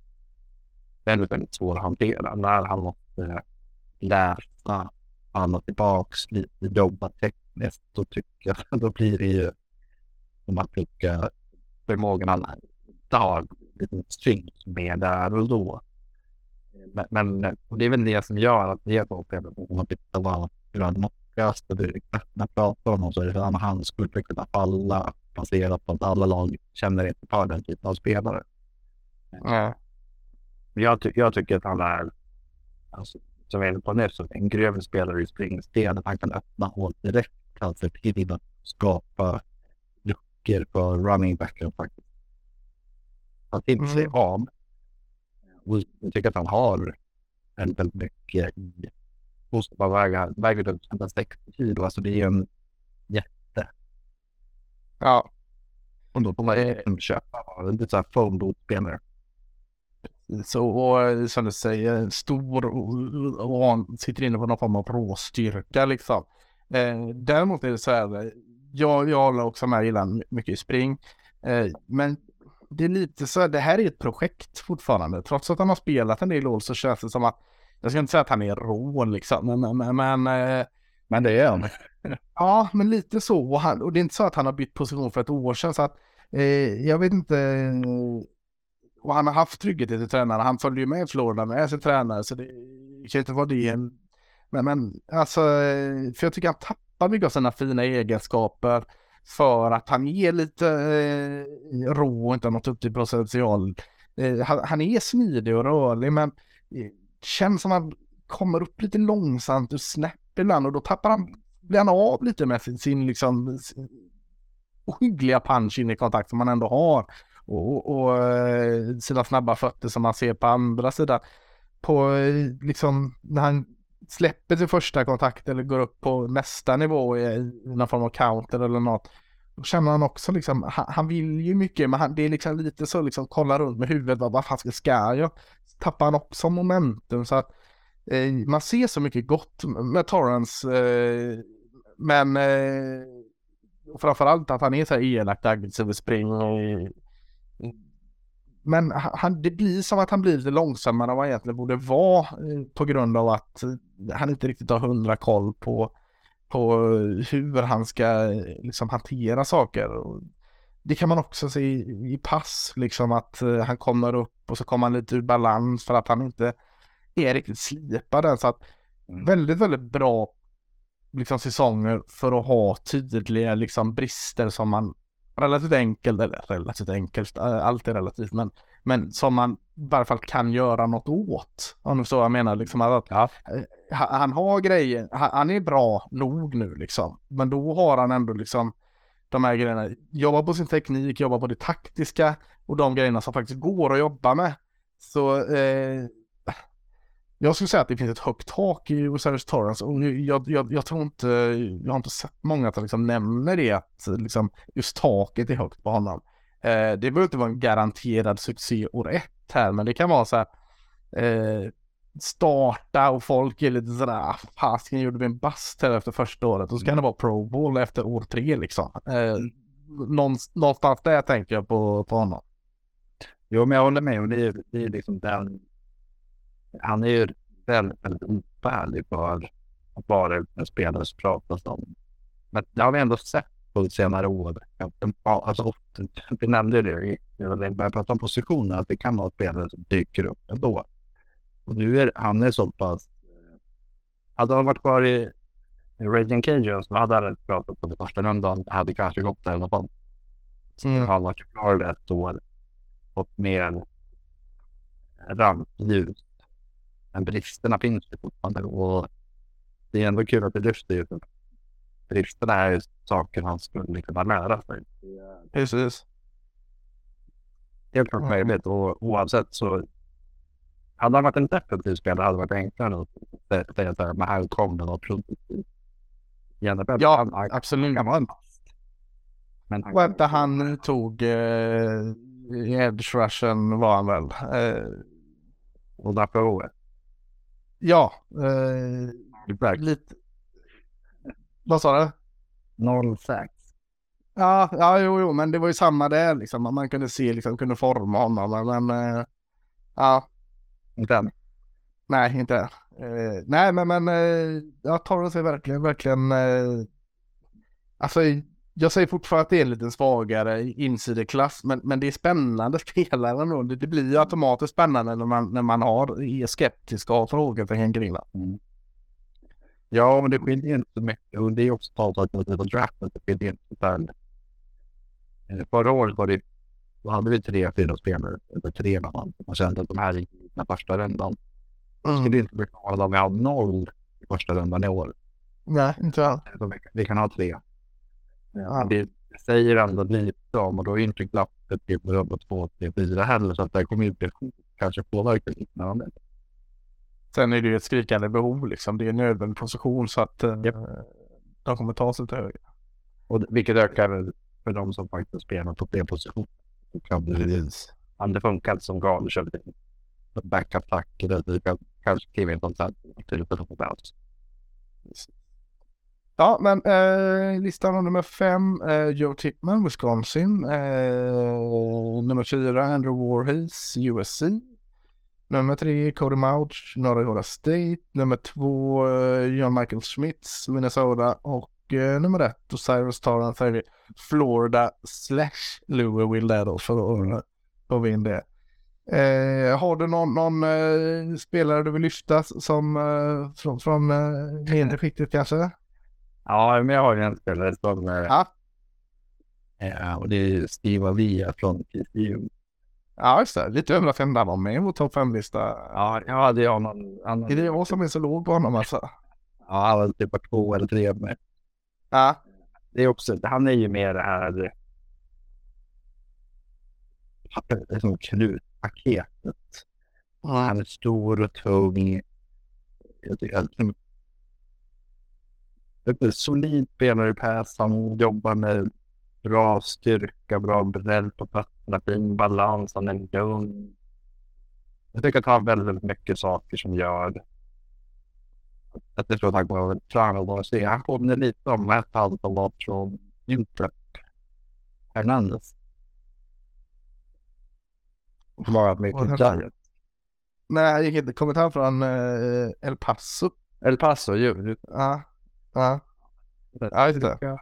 väldigt, väldigt svår att hantera. När han måste läsa fram och tillbaks, lite jobba tekniskt, jag, då blir det ju som att tycka förmågan att ta lite stryk med där och då. Men, men det är väl det som gör att det är så man tittar bara hur han knockas. När jag pratar om honom så är det att han skulle kunna falla baserat på att alla lag känner inte för den typen av spelare. Mm. Jag, ty jag tycker att han är alltså, som vi är inne på nu, så en grövre spelare i springspel, han kan öppna hål direkt, kan se till att skapa luckor för running backen faktiskt. Ta till sig mm. av. Och jag tycker att han har väldigt mycket i positiva vägar. Väger upp 160 kilo, alltså det är en jätte. Ja. Och då får man köpa lite så här foldot-spelare. Så, och som du säger, stor och, och sitter inne på någon form av råstyrka liksom. Eh, däremot är det så här, jag, jag håller också med, gillar mycket spring. Eh, men det är lite så här, det här är ett projekt fortfarande. Trots att han har spelat en del år så känns det som att, jag ska inte säga att han är rå liksom, men, men, men, eh, men det är han. ja, men lite så. Och, han, och det är inte så att han har bytt position för ett år sedan. Så att, eh, jag vet inte och han har haft trygghet i sin tränare. Han följer ju med Florida med sin tränare så det kan inte vara det. Men, men alltså, för jag tycker han tappar mycket av sina fina egenskaper för att han är lite eh, rå och inte har nått upp till potential. Eh, han, han, är smidig och rörlig men eh, känns som att kommer upp lite långsamt ur snäpp ibland och då tappar han, blir han av lite med sin, sin liksom sin ohyggliga punch in i kontakt som man ändå har. Och, och eh, sina snabba fötter som man ser på andra sidan. På eh, liksom när han släpper sin första kontakt eller går upp på nästa nivå i, någon form av counter eller något. Då känner han också liksom, han, han vill ju mycket men han, det är liksom lite så liksom kolla runt med huvudet, vad, vad fan ska jag? Så tappar han också momentum så att eh, man ser så mycket gott med Torrance eh, men eh, framförallt att han är så här elakt aggressiv och springer men han, det blir som att han blir lite långsammare än vad han egentligen borde vara eh, på grund av att han inte riktigt har hundra koll på, på hur han ska liksom hantera saker. Det kan man också se i, i pass, liksom att eh, han kommer upp och så kommer han lite ur balans för att han inte är riktigt slipad Så att mm. väldigt, väldigt bra liksom säsonger för att ha tydliga liksom brister som man relativt enkelt, eller relativt enkelt, eh, allt är relativt, men, men som man i varje fall kan göra något åt. Om du förstår vad jag menar, liksom att ja. Eh, han har grejer, han är bra nog nu liksom, men då har han ändå liksom de här grejerna, jobba på sin teknik, jobba på det taktiska och de grejerna som faktiskt går att jobba med. Så eh, jag skulle säga att det finns ett högt tak i Osiris Torrance och jag, jag, jag, tror inte, jag har inte sett många som liksom nämner det att liksom, just taket är högt på honom. Eh, det behöver inte vara en garanterad succé år ett här, men det kan vara så här eh, starta och folk är lite sådär, ah, fasken gjorde vi en bast här efter första året och så kan det vara Pro Bowl efter år tre liksom. Eh, någonstans där tänker jag på, på honom. Jo, men jag håller med och det är, det är liksom den han är ju väldigt, väldigt ofärdig för att vara en spelare som pratas om. Men det har vi ändå sett på senare år. Alltså, vi nämnde det när vi började prata om positioner, att det kan vara spelare som dyker upp ändå. Och nu är han är så pass... Eh, hade han varit kvar i Raging Cajuns så hade han pratat på det första rundan. Det hade kanske gått där i alla fall. Mm. Han varit kvar ett år. Fått mer rampljus men bristerna finns ju fortfarande och det är ändå kul att det lyfter ju. Bristerna är ju saker han skulle kunna lära sig. Precis. Helt klart möjligt och oavsett så hade han varit en defensiv spelare hade det varit enklare att säga att men här kom det något produktivt. Ja, absolut. Kan vara en men han, Vänta, han tog eh, edge rushen var han väl. Eh, och därför. Ja, eh, lite. Vad sa du? Noll sex. Ja, ja, jo, jo, men det var ju samma där liksom. Man kunde se, liksom, kunde forma honom, men eh, ja. Inte än. Nej, inte än. Eh, nej, men, men eh, jag tar det sig verkligen, verkligen. Eh, alltså, jag säger fortfarande att det är en lite svagare insideklass, men, men det är spännande spelare då. Det, det blir ju automatiskt spännande när man, när man har, är skeptisk och har frågor för Hengrilla. Mm. Ja, men det skiljer inte så mycket och det är också talat om på draften. Det skiljer inte så där. Eh, förra året var det, då hade vi tre, fyra spelare, eller tre man. Man kände att de här gick i den första rundan. Mm. skulle inte bli glada om vi hade noll i första rundan i år. Nej, inte alls. Vi kan ha tre. Ja. Det säger ändå lite om och då är inte glappet till nummer två, tre, fyra heller så att det kommer inte kanske påverka annat. Sen är det ju ett skrikande behov liksom. Det är en nödvändig position så att yep. uh, de kommer ta sig till höger. Och vilket ökar för de som faktiskt spelar på fler positioner. Kan det, funkar som galet kör vi backup-tack eller kanske kliva in på en till på Ja, men eh, listan nummer fem, eh, Joe Tipman, Wisconsin. Eh, nummer fyra, Andrew Warhees, USC. Nummer tre, Cody Mouch, Norra Dakota State. Nummer två, eh, John Michael Schmitz, Minnesota. Och eh, nummer ett, Osiris Taran Florida slash Louisville där då för att få in det. Eh, har du någon, någon eh, spelare du vill lyfta som eh, från, från eh, skiktet kanske? Ja, men jag har ju en spelare som... Ja. Eh, och det är Steve Avia från TCU. Ja, just det. Lite överraskande han var med i vår topp 5-lista. Ja, jag hade honom. Han, Är det jag som är så låg på honom alltså? Ja, han var typ två eller tre med. Ja. Det är också, han är ju mer det här. Det är som krutpaketet. Han är stor och tung. Jag tycker att solid spelare i pass. Han jobbar med bra styrka, bra bredd på fötterna, fin balans. Han är lugn. Jag tycker att han har väldigt mycket saker som gör att jag tror att han kommer se. Han påminner lite om ett halvt av vad från Intrep. Hernandez. Bara mycket giant. Nej, gick inte. Kommit han från eh, El Paso? El Paso, ju. Ja. Ja. Ja, just det.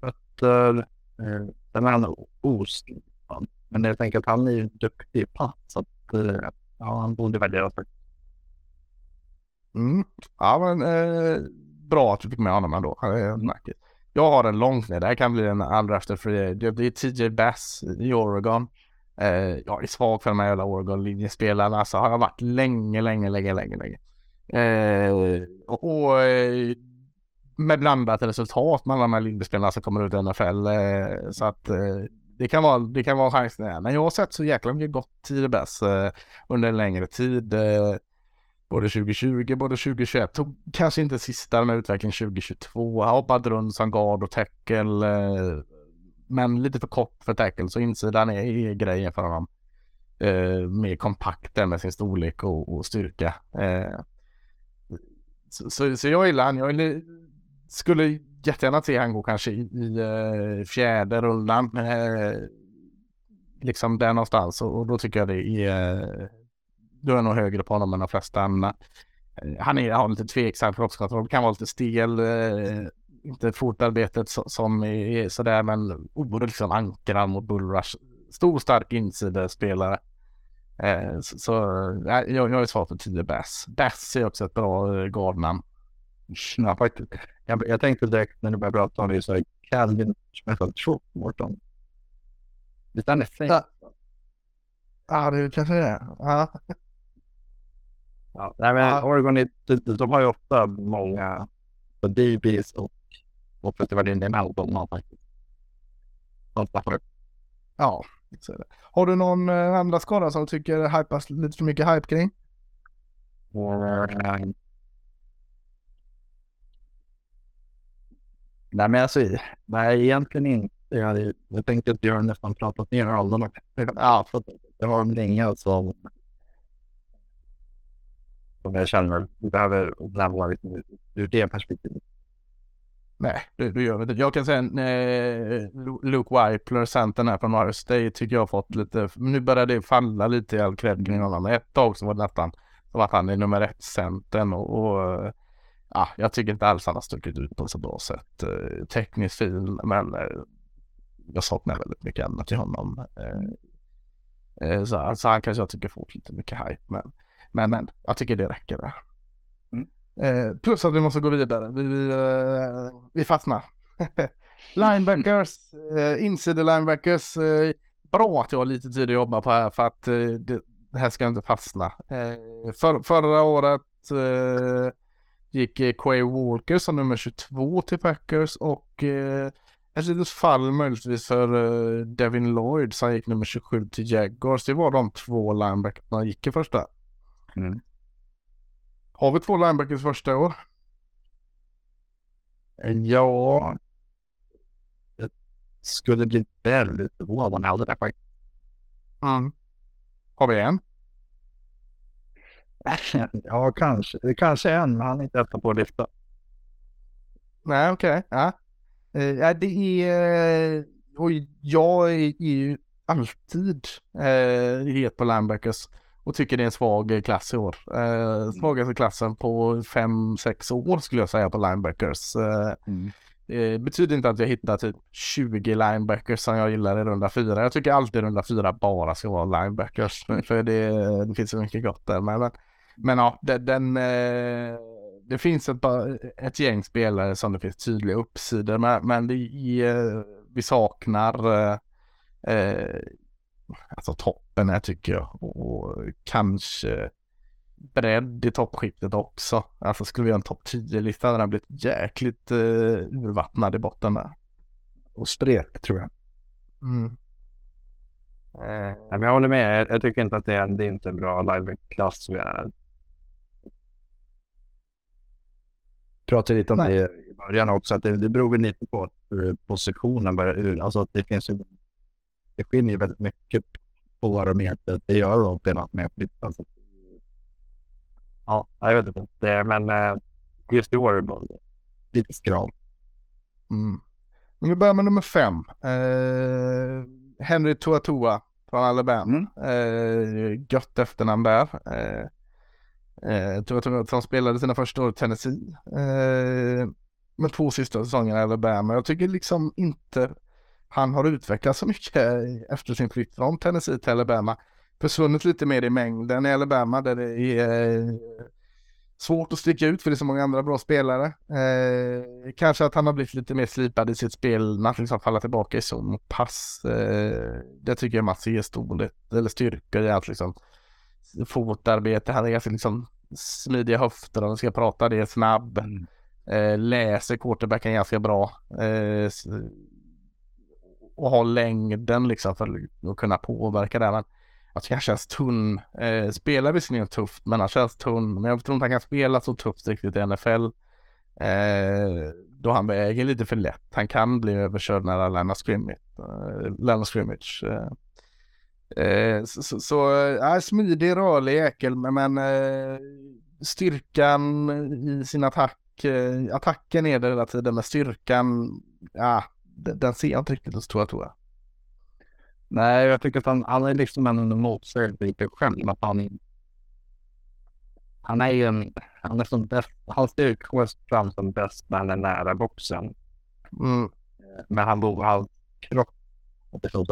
Fötter. Eh, sen är han oslipad. Men jag tänker att han är ju duktig i pass. Så att, eh, ja, han borde värderas högt. Mm. Ja, men eh, bra att du fick med honom ändå. Han är märkligt. Jag har en långt ner. Det här kan bli en undrafted free agent. Det är TJ Bass i Oregon. Eh, jag är svag för de här jävla Oregon-linjespelarna. Alltså har jag varit länge, länge, länge, länge, länge. Eh, och, och eh, med blandat resultat med alla de här linjespelarna som kommer ut i NFL. Eh, så att eh, det kan vara, det kan vara chansen. Men jag har sett så jäkla mycket gott tid Bass eh, under en längre tid. Eh, både 2020, både 2021. Tog kanske inte sista med utveckling 2022. Han hoppade runt som guard och tackle. Eh, men lite för kort för tackle så insidan är, är grejen för honom. Eh, mer kompakt där med sin storlek och, och styrka. Eh, så, så, så, jag gillar han. Jag är skulle jättegärna se han gå kanske i, i uh, fjärde rundan. Eh, liksom där någonstans och, och, då tycker jag det är eh, då är jag nog högre på honom än de flesta andra. Eh, han är, har lite tveksam kroppskontroll, kan vara lite stel. Inte fotarbetet som är sådär men oerhört liksom ankrar mot bullrush. Stor stark insidespelare. Så, så jag, jag är svar för 10 Bass. Bass är också ett bra guardnamn. Ja, faktiskt. Jag, jag tänkte direkt när du började prata om det, så Calvin Smith Throckmorton. Visst han är fin? Ja. ja, det kanske det är. Ja. Ja, nej, men ja. Oregon, de, de har ju ofta många DBs och offensiva linjer Melbourne faktiskt. Ja, så är det. Har du någon eh, andra skada som du tycker hypas lite för mycket hype kring? Mm. Nej, men alltså, nej, egentligen inte. Jag, jag tänkte att Björn nästan pratat ner alla. Ja, för det har de länge som, som jag känner vi behöver lämna lite ur det perspektivet. Nej, det, det gör vi inte. Jag kan säga eh, nej, Luke Wipler, centern här från Ohio State, tycker jag har fått lite, nu börjar det falla lite i all cred kring honom. Ett tag så var det nästan, så var han i nummer ett centern och, och eh, ja, jag tycker inte alls han har stuckit ut på ett så bra sätt. Eh, tekniskt fin, men eh, jag saknar väldigt mycket annat i honom. Eh, eh så alltså, han kanske jag tycker får lite mycket hype, men, men, men jag tycker det räcker där. Mm. Eh, plus att vi måste gå vidare. Vi, vi, eh, vi fastnar. linebackers, eh, inside linebackers. Bra att jag har lite tid att jobba på här för att det, det, här ska inte fastna. För, förra året gick eh, Quay Walker som nummer 22 till Packers och eh, ett litet fall möjligtvis för eh, Devin Lloyd som gick nummer 27 till Jaguars. Det var de två linebackerna gick i första. Mm. Har vi två linebackers första år? Ja, det skulle bli väldigt förvånad om jag hade det faktiskt. Mm. Har vi en? Ja, kanske. Det kanske är en, men han är inte etta på listan. Nej, okej. Okay. Ja. Uh, det är... Och jag är ju alltid uh, het på linebackers och tycker det är en svag klass i år. Svagaste klassen på 5-6 år skulle jag säga på linebackers. Mm. Det betyder inte att jag hittar typ 20 linebackers som jag gillar i runda 4. Jag tycker alltid runda 4 bara ska vara linebackers. För det, det finns så mycket gott där. Men, men men ja, det, den, eh, det finns ett, ett gäng spelare som det finns tydliga uppsidor med, men det, eh, vi saknar eh, eh, alltså toppen här tycker jag. Och, kanske bredd i toppskiktet också. Alltså skulle vi göra en topp 10-lista hade den blivit jäkligt eh, urvattnad i botten där. Och spretig tror jag. Mm. Eh, men jag håller med. Jag, jag tycker inte att det är, det är inte en bra liveback-klass vi är. Pratade lite om Nej. det i början också, att det, det beror väl lite på hur positionen börjar ur. Alltså det finns ju, det skiljer ju väldigt mycket på vad de egentligen det gör de spelat med flytt. Alltså. Ja, jag vet inte. Det, men eh, just i år är det bara lite skral. Mm. Men vi börjar med nummer fem. Eh, Henry Tuatua från Alabama. Eh, gött efternamn där. Eh, eh, att han spelade sina första år i Tennessee. Eh, med två sista säsongerna i Alabama. Jag tycker liksom inte han har utvecklats så mycket efter sin flytt från Tennessee till Alabama. Försvunnit lite mer i mängden i Alabama där det är eh, svårt att sticka ut för det är så många andra bra spelare. Eh, kanske att han har blivit lite mer slipad i sitt spel när han liksom faller tillbaka i zon och pass. Eh, det tycker jag Mats ger storlek eller styrka i att liksom fotarbete. Han är ganska liksom smidiga höfter vi ska prata. Det är snabb. Eh, läser quarterbacken ganska bra. Eh, och har längden liksom för att kunna påverka där. Men jag tycker han känns tunn. Eh, spelar visserligen tufft men han känns tunn. Men jag tror inte han kan spela så tufft riktigt i NFL. Eh, då han väger lite för lätt. Han kan bli överkörd när han lämnar scrimmage. Eh, lämnar scrimmage. Eh, eh, så, så, så eh, smidig, rörlig jäkel men, eh, styrkan i sin attack. Eh, attacken är det hela tiden men styrkan, ja, den, den ser jag inte riktigt hos Tua. Nej, jag tycker att han, han är liksom en motsägelse själv. Att han, han är ju en, han är som bäst, han styrkor fram som bäst när han är nära boxen. Mm. Men han bor, hans kropp, det är så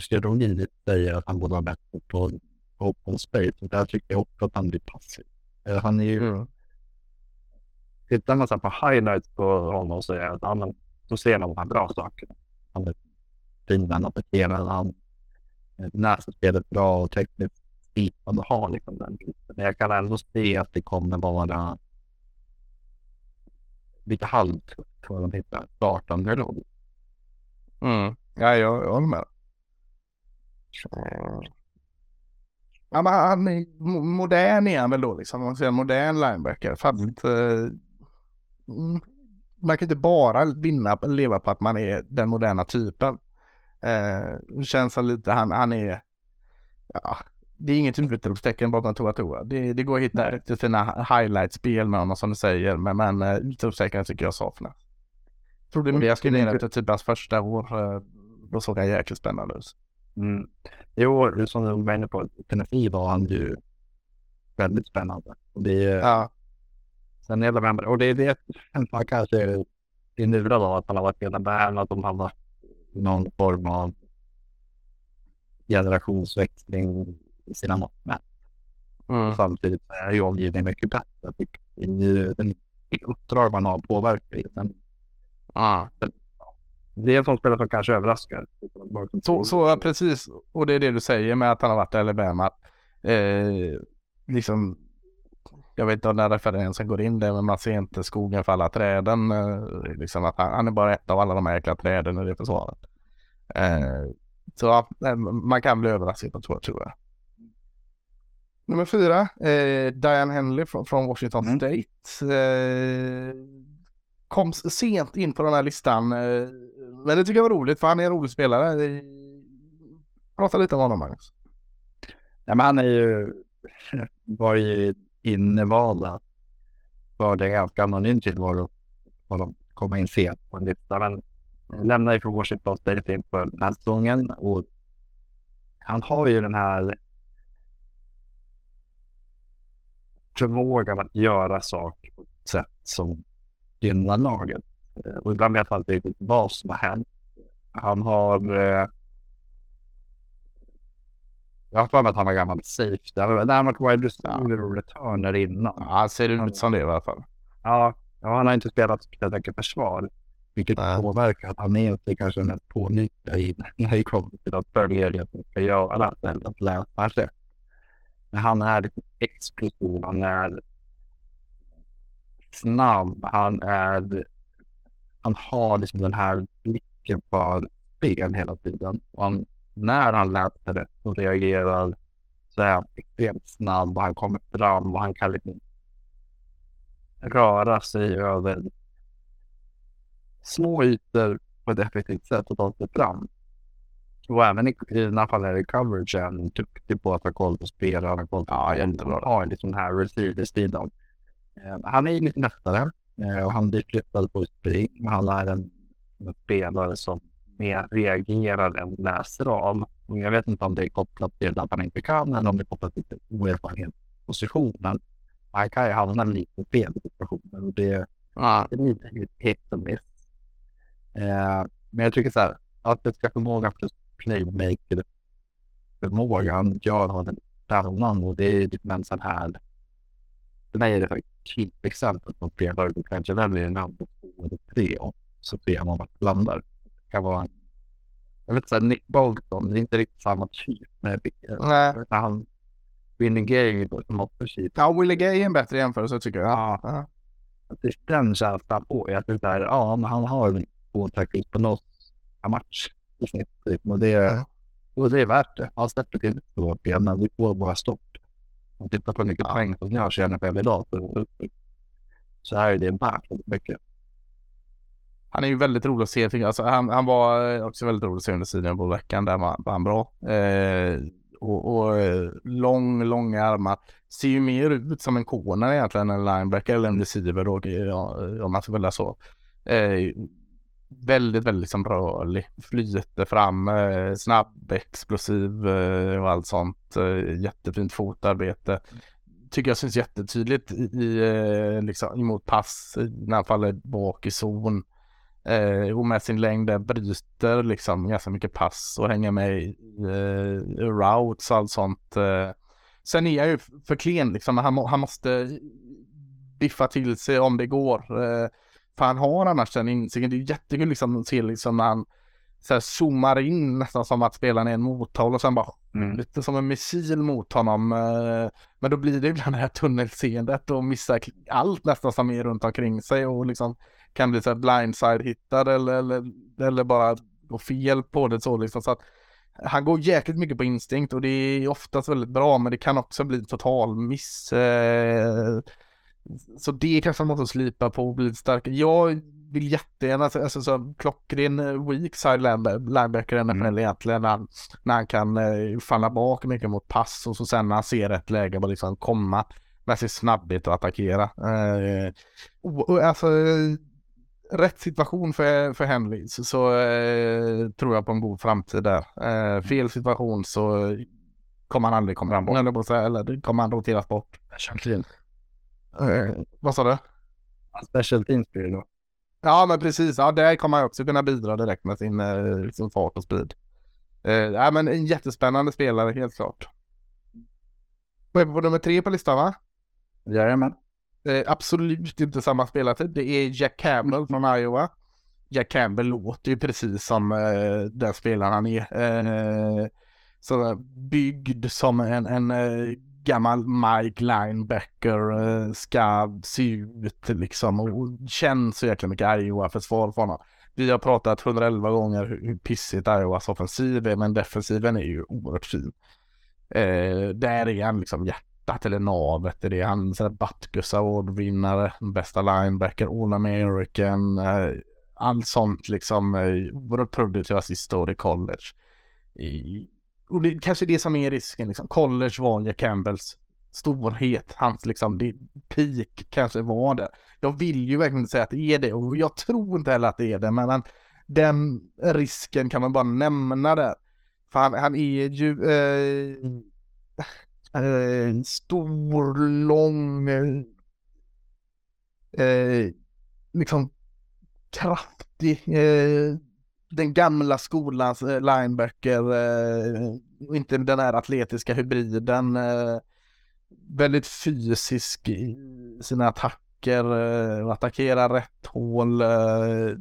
fysiologin säger att han borde vara bättre på open space. Och där tycker jag också att han blir passiv. Eh, Han är ju, Mm. tittar man så på highlights på honom så är att han, då ser man de här bra sakerna. Han är fin, han attackerar, han läser spelet bra och tekniskt slipad och har liksom den biten. Men jag kan ändå se att det kommer vara lite halvtufft för att hitta startande roll. Mm. Ja, jag, jag håller med. Ja, men han är mo- modern är han väl då liksom. Om man säger modern linebacker. Fast eh, mm, man kan inte bara vinna, leva på att man är den moderna typen. Eh, känns som lite, han, han är, ja, det är inget utropstecken bakom Toa Toa. Det, det går att hitta riktigt fina highlight-spel med honom som du säger. Men, men uh, utropstecken tycker jag saknas. Trodde det jag skulle ner efter typ hans första år. eh, Då såg han jäkligt spännande ut. Mm. Jo, som du var inne på, Tennessee var han ju väldigt spännande. Och det är, Ja. sen är det, och det är det man kanske är lurad av att han har varit i Alabama, att de har varit någon form av generationsväxling i sina mått mätt. Mm. Samtidigt är ju omgivningen mycket bättre. Det är den uppdrag man har påverkar ju. Det är en sån spelare som kanske överraskar. Så, så ja, precis. Och det är det du säger med att han har varit i Alabama. Eh, liksom, jag vet inte om den referensen går in där, men man ser inte skogen för alla träden. Eh, liksom att han, han är bara ett av alla de här jäkla träden i det försvaret. Eh, så ja, eh, man kan bli överraskad på tror, tror jag. Nummer fyra, eh, Diane Henley från, från Washington Mm. State. Eh, kom sent in på den här listan. Eh, men det tycker jag var roligt för han är en rolig spelare. Prata lite om honom Magnus. Ja, men han är ju, var ju innevalda för det ganska anonymt tillvaro. Och de komma in sent på en lista. Men lämnade ifrån Washington State inför den här säsongen. Och han har ju den här förmågan att göra saker på ett sätt som gynnar laget. Eh, Och ibland vet man inte riktigt vad som har hänt. Han har eh, jag har för mig att han var gammal safety. Var- Nej, han varit wide receiver och returner innan. Ja, han ser ut som det i alla fall. Ja, ja, han har inte spelat speciellt mycket försvar. Vilket Nej. påverkar att han är inte kanske den mest i när det kommer till att följa det som ska göra eller att läsa rätt. Men han är explosiv, han är snabb, han är han har liksom den här blicken för spel hela tiden. Och han, när han läser det och reagerar så är han extremt snabb och han kommer fram och han kan liksom röra sig över små ytor på ett effektivt sätt och ta sig fram. Och även i, i den här fallet är coverage är han duktig på att ha koll på spelare. Han har koll på Ja, har liksom den här receiver-stilen. Eh, han är ju lite mästare eh, och han blir flyttad på spring. Men han är en, spelare som mer reagerar än läser av. Och jag vet inte om det är kopplat till att han inte kan eller om det är kopplat till oerfarenhet i positionen. Han kan ju hamna lite fel i situationer och det Ja. det är lite hit och miss. Eh, men jag tycker så här, att det ska förmåga plus playmaker förmågan gör honom spännande och det är liksom en sån här. För mig är det ett typexempel på spelare du kanske väljer namn på två eller tre och så ser man vart landar. Det kan vara en, jag vet inte, Nick Bolton, det är inte riktigt samma typ. Men Nej. han vinner game som offensiv Ja, Willie Gay är en bättre jämförelse tycker jag. Ja. Ja. att det är den känslan på. Jag tycker där, ja, men han har två tackles på något match i snitt. Typ. Och, det, Ja. och det är värt det. Han släpper till två ben, men vi får bara stopp. Tittar på hur mycket poäng som jag tjänar på idag så, så är det värt mycket. Han är ju väldigt rolig att se. Alltså, han, han var eh, också väldigt rolig att se under sidan på veckan. Där var, var han bra. Eh, och, och eh, lång, långa armar. Ser ju mer ut som en corner egentligen än en linebacker eller en receiver då, ja, om man ska välja så. Eh, väldigt, väldigt liksom rörlig. Flyter fram, eh, snabb, explosiv eh, och allt sånt. Eh, jättefint fotarbete. Tycker jag syns jättetydligt i, i eh, liksom, emot pass när han faller bak i zon. Eh, och med sin längd där bryter liksom ganska mycket pass och hänger med i eh, routes och allt sånt. Eh. Sen är jag ju för klen liksom. Han, må, han måste biffa till sig om det går. Eh, för han har annars den insikten. Det är jättekul liksom att se liksom när han så här, zoomar in nästan som att spelaren är en mothåll och sen bara Mm. lite som en missil mot honom. eh, Men då blir det ibland det här tunnelseendet och missar allt nästan som är runt omkring sig och liksom kan bli så här blindside-hittad eller, eller, eller bara gå fel på det så liksom. Så att han går jäkligt mycket på instinkt och det är oftast väldigt bra men det kan också bli total miss. eh, Så det kanske man måste slipa på och bli starkare. Jag vill jättegärna, alltså, alltså så klockren eh, weak side linebacker, i NFL Mm. egentligen, när han, när han kan eh, falla bak mycket mot pass och så sen när han ser rätt läge bara liksom komma med sin snabbhet och attackera. Eh, och, och, alltså, eh, rätt situation för, för Henry så, så eh, tror jag på en god framtid där. Eh, fel situation så kommer han aldrig komma fram eller, eller kommer han roteras bort. Eh, vad sa du? Special teams blir det då. Ja men precis, ja där kommer han också kunna bidra direkt med sin, eh, sin fart och speed. Eh, ja men en jättespännande spelare helt klart. Vad är på nummer tre på listan va? Jajamän. Eh, absolut inte samma spelartid. Det är Jack Campbell från Iowa. Jack Campbell låter ju precis som eh, den spelaren han är. Eh, så byggd som en, en eh, gammal Mike linebacker eh, ska se ut liksom och känns så jäkla mycket Iowa-försvar för honom. Vi har pratat 111 gånger hur, pissigt Iowas offensiv är men defensiven är ju oerhört fin. Eh, där är han liksom hjärtat eller navet i det. Han är Butkus Award-vinnare, bästa linebacker, All American, eh, allt sånt liksom. Eh, oerhört produktiva sista år i college. I, och det är kanske det som är risken liksom. College var Jack Campbells storhet, hans liksom det, peak kanske var det. Jag vill ju verkligen inte säga att det är det och jag tror inte heller att det är det men den risken kan man bara nämna där. För han, han är ju eh, eh, stor, lång, eh, eh liksom kraftig. Eh, den gamla skolans eh, linebacker. Eh, och inte den här atletiska hybriden. Eh, väldigt fysisk i sina attacker. Eh, attackerar rätt hål. Eh,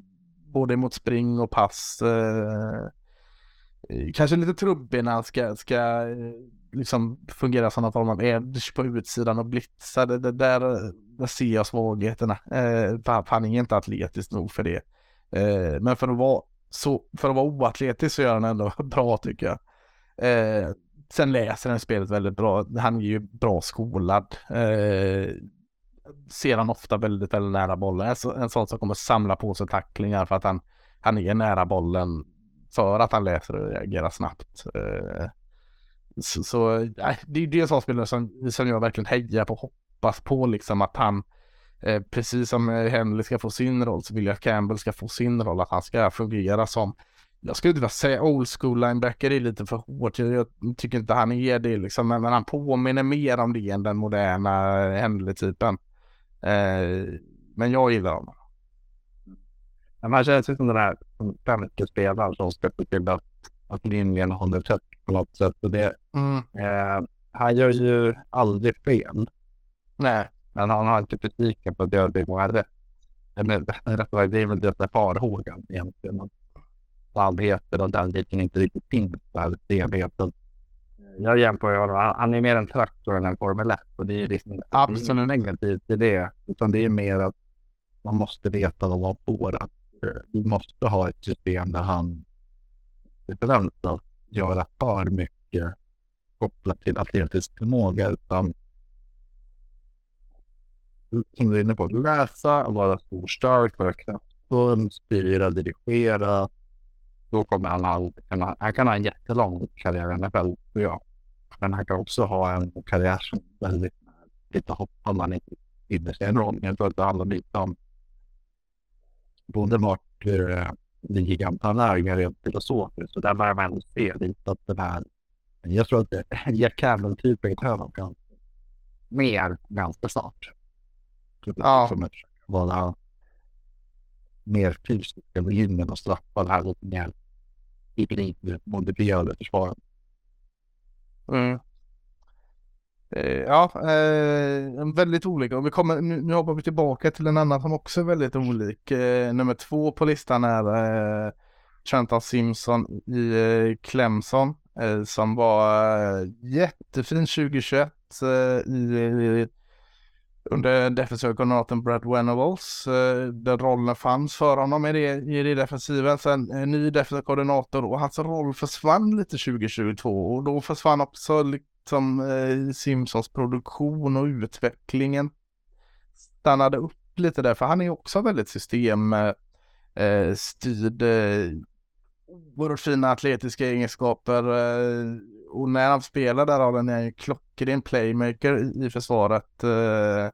både mot spring och pass. Eh, kanske lite trubbig när han ska, ska eh, liksom fungera som någon form av edge på utsidan och blitza. Det, det där, eh, där ser jag svagheterna. Eh, han är inte atletisk nog för det. Eh, men för att vara så, för att vara oatletisk så gör han ändå bra tycker jag. Eh, sen läser han spelet väldigt bra. Han är ju bra skolad. Eh, ser han ofta väldigt, väldigt nära bollen. En, en sån som kommer samla på sig tacklingar för att han, han är nära bollen för att han läser och reagerar snabbt. Eh, så, så nej, det, det är en sån spelare som, som jag verkligen hejar på hoppas på liksom att han eh, precis som Henley ska få sin roll så vill jag att Campbell ska få sin roll, att han ska fungera som jag skulle inte vilja säga old school linebacker, är lite för hårt. Jag, tycker inte han är det liksom, men, men han påminner mer om det än den moderna Henley-typen. Eh, men jag gillar honom. Man känns ju som den här spelaren som ska se till att, att linjen håller tätt på något sätt. Och det, mm. eh, han gör ju aldrig fel. Nej. Men han har inte kritiken på att många rätt. Eller rätt det är väl det farhågan egentligen. Snabbheten och den biten inte riktigt finns där. Stelheten. Jag jämför honom. Han är mer en traktor än en Formel 1. Och det är liksom absolut negativt i det. Utan det är mer att man måste veta vad man får. Att vi måste ha ett system där han förväntas göra för mycket kopplat till atletisk förmåga. Utan som du är inne på, läsa, vara stor stark, vara kraftfull, styra, dirigera. Då kommer han aldrig kunna, han kan ha en jättelång karriär i NFL, tror jag. Men han kan också ha en karriär som väldigt lite hoppar man inte finner sig en roll. Jag tror att det handlar lite om både vart eh, ligan är rent filosofiskt. Så där börjar man se lite att den här, jag tror att Jack Campbell-typen behöver mer ganska snart. Ja. Som vara mer fysiska med gymmen och straffa det här lite mer hybridmodifierade försvaret. Mm. Eh, ja, eh, väldigt olika. Och vi kommer, nu, nu hoppar vi tillbaka till en annan som också är väldigt olik. Eh, nummer två på listan är eh, Trenton Simpson i eh, Clemson eh, som var eh, jättefin 2021 eh, i, under defensiva koordinatorn Brad Venables. Eh, den där rollen fanns för honom i det, i det defensiven. Sen en ny defensiv koordinator och hans roll försvann lite 2022 och då försvann också liksom eh, Simpsons produktion och utvecklingen stannade upp lite där, för han är också väldigt systemstyrd. Eh, eh, oerhört fina atletiska egenskaper eh, och när han spelar där har han en klockren playmaker i försvaret. Eh,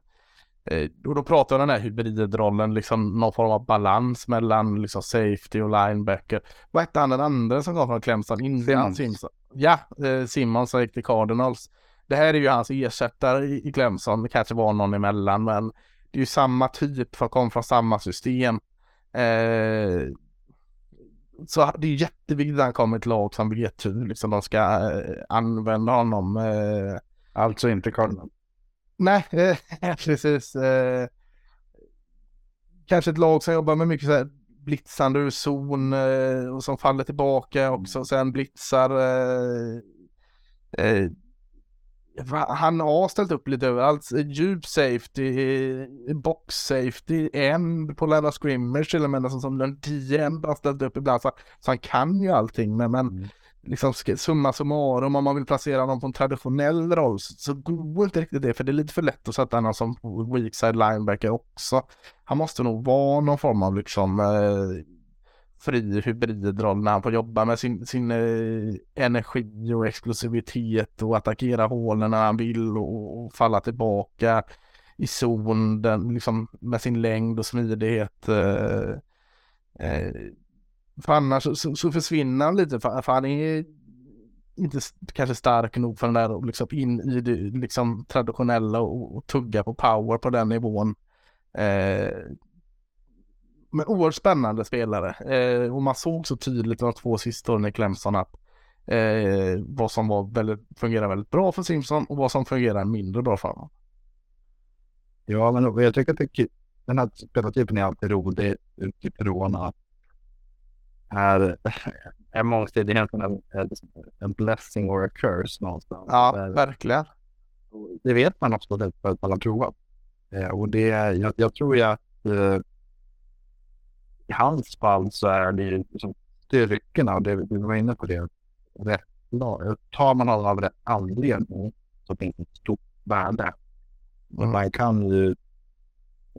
eh, och då pratar jag om den här hybridrollen, liksom någon form av balans mellan liksom safety och linebacker. Vad hette han den andra som kom från Clemson innan Simpson? Ja, eh, Simmons som gick till Cardinals. Det här är ju hans ersättare i, i Clemson. Det kanske var någon emellan, men det är ju samma typ, för kom från samma system. Eh, så det är jätteviktigt att han kommer till lag som vet hur liksom, de ska eh, använda honom. Eh. Alltså inte Cardinals? Nej, eh, precis. Eh, kanske ett lag som jobbar med mycket så här blitzande ur zon eh, och som faller tillbaka också. Sen blitzar. Eh, eh, han har ställt upp lite överallt. Djup safety, box safety, en på Lada Scrimmage till och med som, som den 10 har ställt upp ibland. Så, så han kan ju allting men, men mm. liksom summa summarum om man vill placera honom på en traditionell roll så, så går inte riktigt det för det är lite för lätt att sätta honom som weak side linebacker också. Han måste nog vara någon form av liksom eh, fri hybridroll när han får jobba med sin, sin eh, energi och explosivitet och attackera hålen när han vill och, och falla tillbaka i zon den, liksom, med sin längd och smidighet. Eh, eh, för annars så, så, försvinner han lite för, för han är inte kanske stark nog för den där liksom in i det liksom traditionella och, och tugga på power på den nivån. Eh, men oerhört spännande spelare. Eh, och man såg så tydligt de två sista åren i Clemson att eh, vad som var väldigt, fungerar väldigt bra för Simpson och vad som fungerar mindre bra för honom. Ja, men jag tycker att det, den här spelartypen är alltid rolig utifrån att är, är mångsidigheten en, en blessing or a curse någonstans. Ja, Där- verkligen. det vet man också för att man har provat. Eh, och det, jag, jag tror att eh, i hans fall så är det ju liksom styrkorna, och det, vi var inne på det, rätt lag. Tar man alla av rätt anledning så finns det ett stort värde. Mm. man kan ju,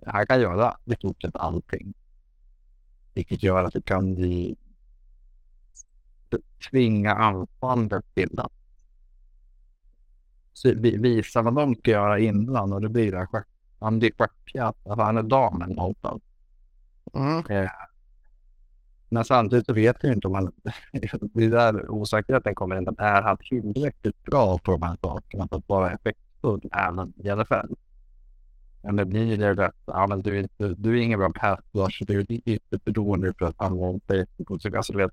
han kan göra i stort sett allting. Vilket gör att det kan bli tvinga anfallet till att visa vad de ska göra innan och det blir det stjärt- han blir stjärtpjatt, alltså han är damen någonstans. Mm. Men samtidigt så vet jag inte om han, det är där osäkerheten kommer in, är han tillräckligt bra på de här sakerna för att vara effektfull även i NFL? Men det blir det rätt, ja men du inte, du är ingen bra pass rush, du är inte beroende för att hamna om dig. Alltså du vet,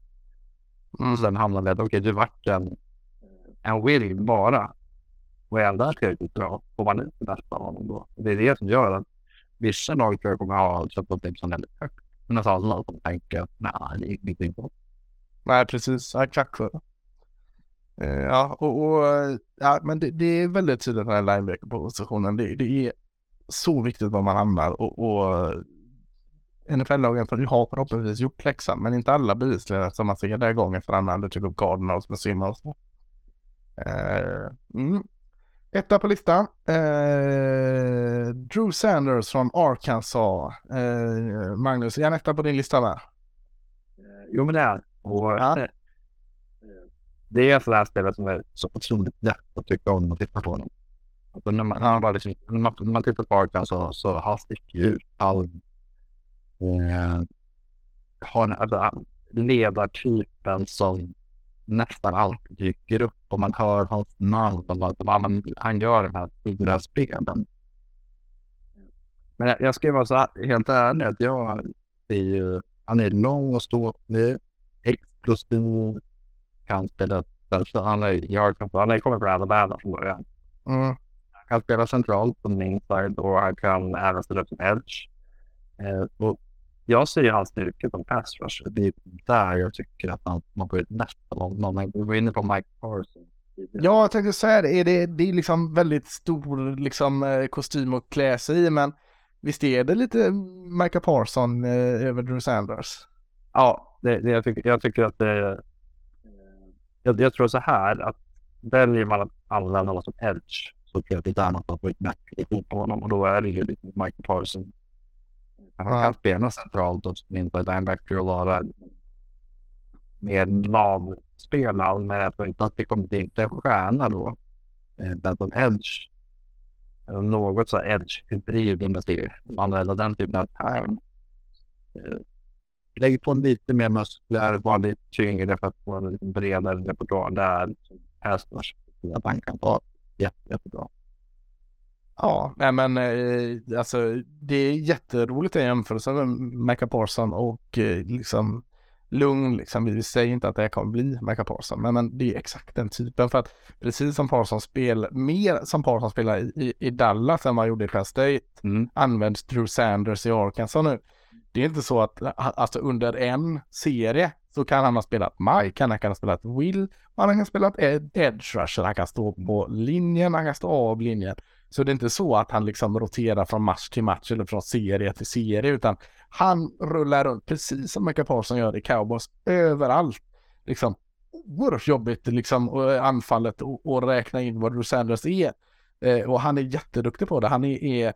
Mm. sen hamnar det, okej du vart en, en will bara. Och är ändå tillräckligt bra, får man ut det bästa av honom då. Det är det som gör att vissa lag tror jag kommer ha köpt på Dixon väldigt högt. Men alltså alla som tänker, nej det är ingenting bra. Nej, precis. Ja, Exakt så. Eh, ja, och, och eh, ja, men det, det är väldigt tydligt den här linebacker-positionen. Det, det är så viktigt var man hamnar och, och eh, NFL-lagen för ju förhoppningsvis gjort läxan, men inte alla bevisligen som man ser där gång efter annan. Det typ upp Cardinals med Simmons. Eh, mm. Etta på listan. Eh, Drew Sanders från Arkansas. Eh, Magnus, är han etta på din lista med? Jo men det är och Ja. eh, Det är sådär spelare som är så otroligt lätt att tycka om och titta på honom. Alltså när man, ja. bara liksom, när man, när man tittar på Arkan så, så han sticker ut. Han eh, har en, alltså, ledartypen som nästan alltid dyker upp och man hör hans namn och att han, gör de här stora spelen. Men jag, jag ska vara så här, helt ärlig att jag är ju, han är lång och ståtlig, explosiv, kan spela, alltså han är, jag, han är kommit från Alabama från början. Mm. Han kan spela centralt på min inside och han kan även spela upp som edge. Eh, och jag ser ju hans styrka som pass rush. Det är där jag tycker att han, man börjar nästan om man går in på Mike Carson. Ja, jag tänkte säga det. Är det, det är liksom väldigt stor liksom, eh, kostym att klä sig i, men visst är det lite Micah Parson eh, över Drew Sanders? Ja, det, det, jag, tycker, jag tycker att det... eh, Jag, jag tror så här att väljer man att använda honom som edge så tror jag det är där man får ett bättre på honom och då är det ju lite Michael Parson. Han Ja. kan spela centralt och inside linebacker och vara mer navspelare men jag tror inte att det kommer bli inte en stjärna då. Eh, Men som edge, något så edge-hybrid om man eller den typen av term. Eh, Lägg på lite mer muskler, vara lite tyngre för att få en bredare repertoar där. Hästar, att han kan vara jätte, jättebra. Ja, nej men eh, alltså det är jätteroligt i jämförelse med Micah Parson och eh, liksom lugn liksom. Vi säger inte att det här kommer bli Micah Parson, men, men det är exakt den typen för att precis som Parson spelar, mer som Parson spelar i, i, i Dallas än vad han gjorde i Penn State Mm. används Drew Sanders i Arkansas nu. Det är inte så att alltså under en serie så kan han ha spelat Mike, han kan ha spelat Will, han kan ha spelat Ed, Edge Rusher, han kan stå på linjen, han kan stå av linjen. Så det är inte så att han liksom roterar från match till match eller från serie till serie utan han rullar runt precis som Michael Parson gör i Cowboys överallt. Liksom oerhört jobbigt liksom eh, anfallet och, och räkna in vad Drew Sanders är. Eh, och han är jätteduktig på det. Han är, är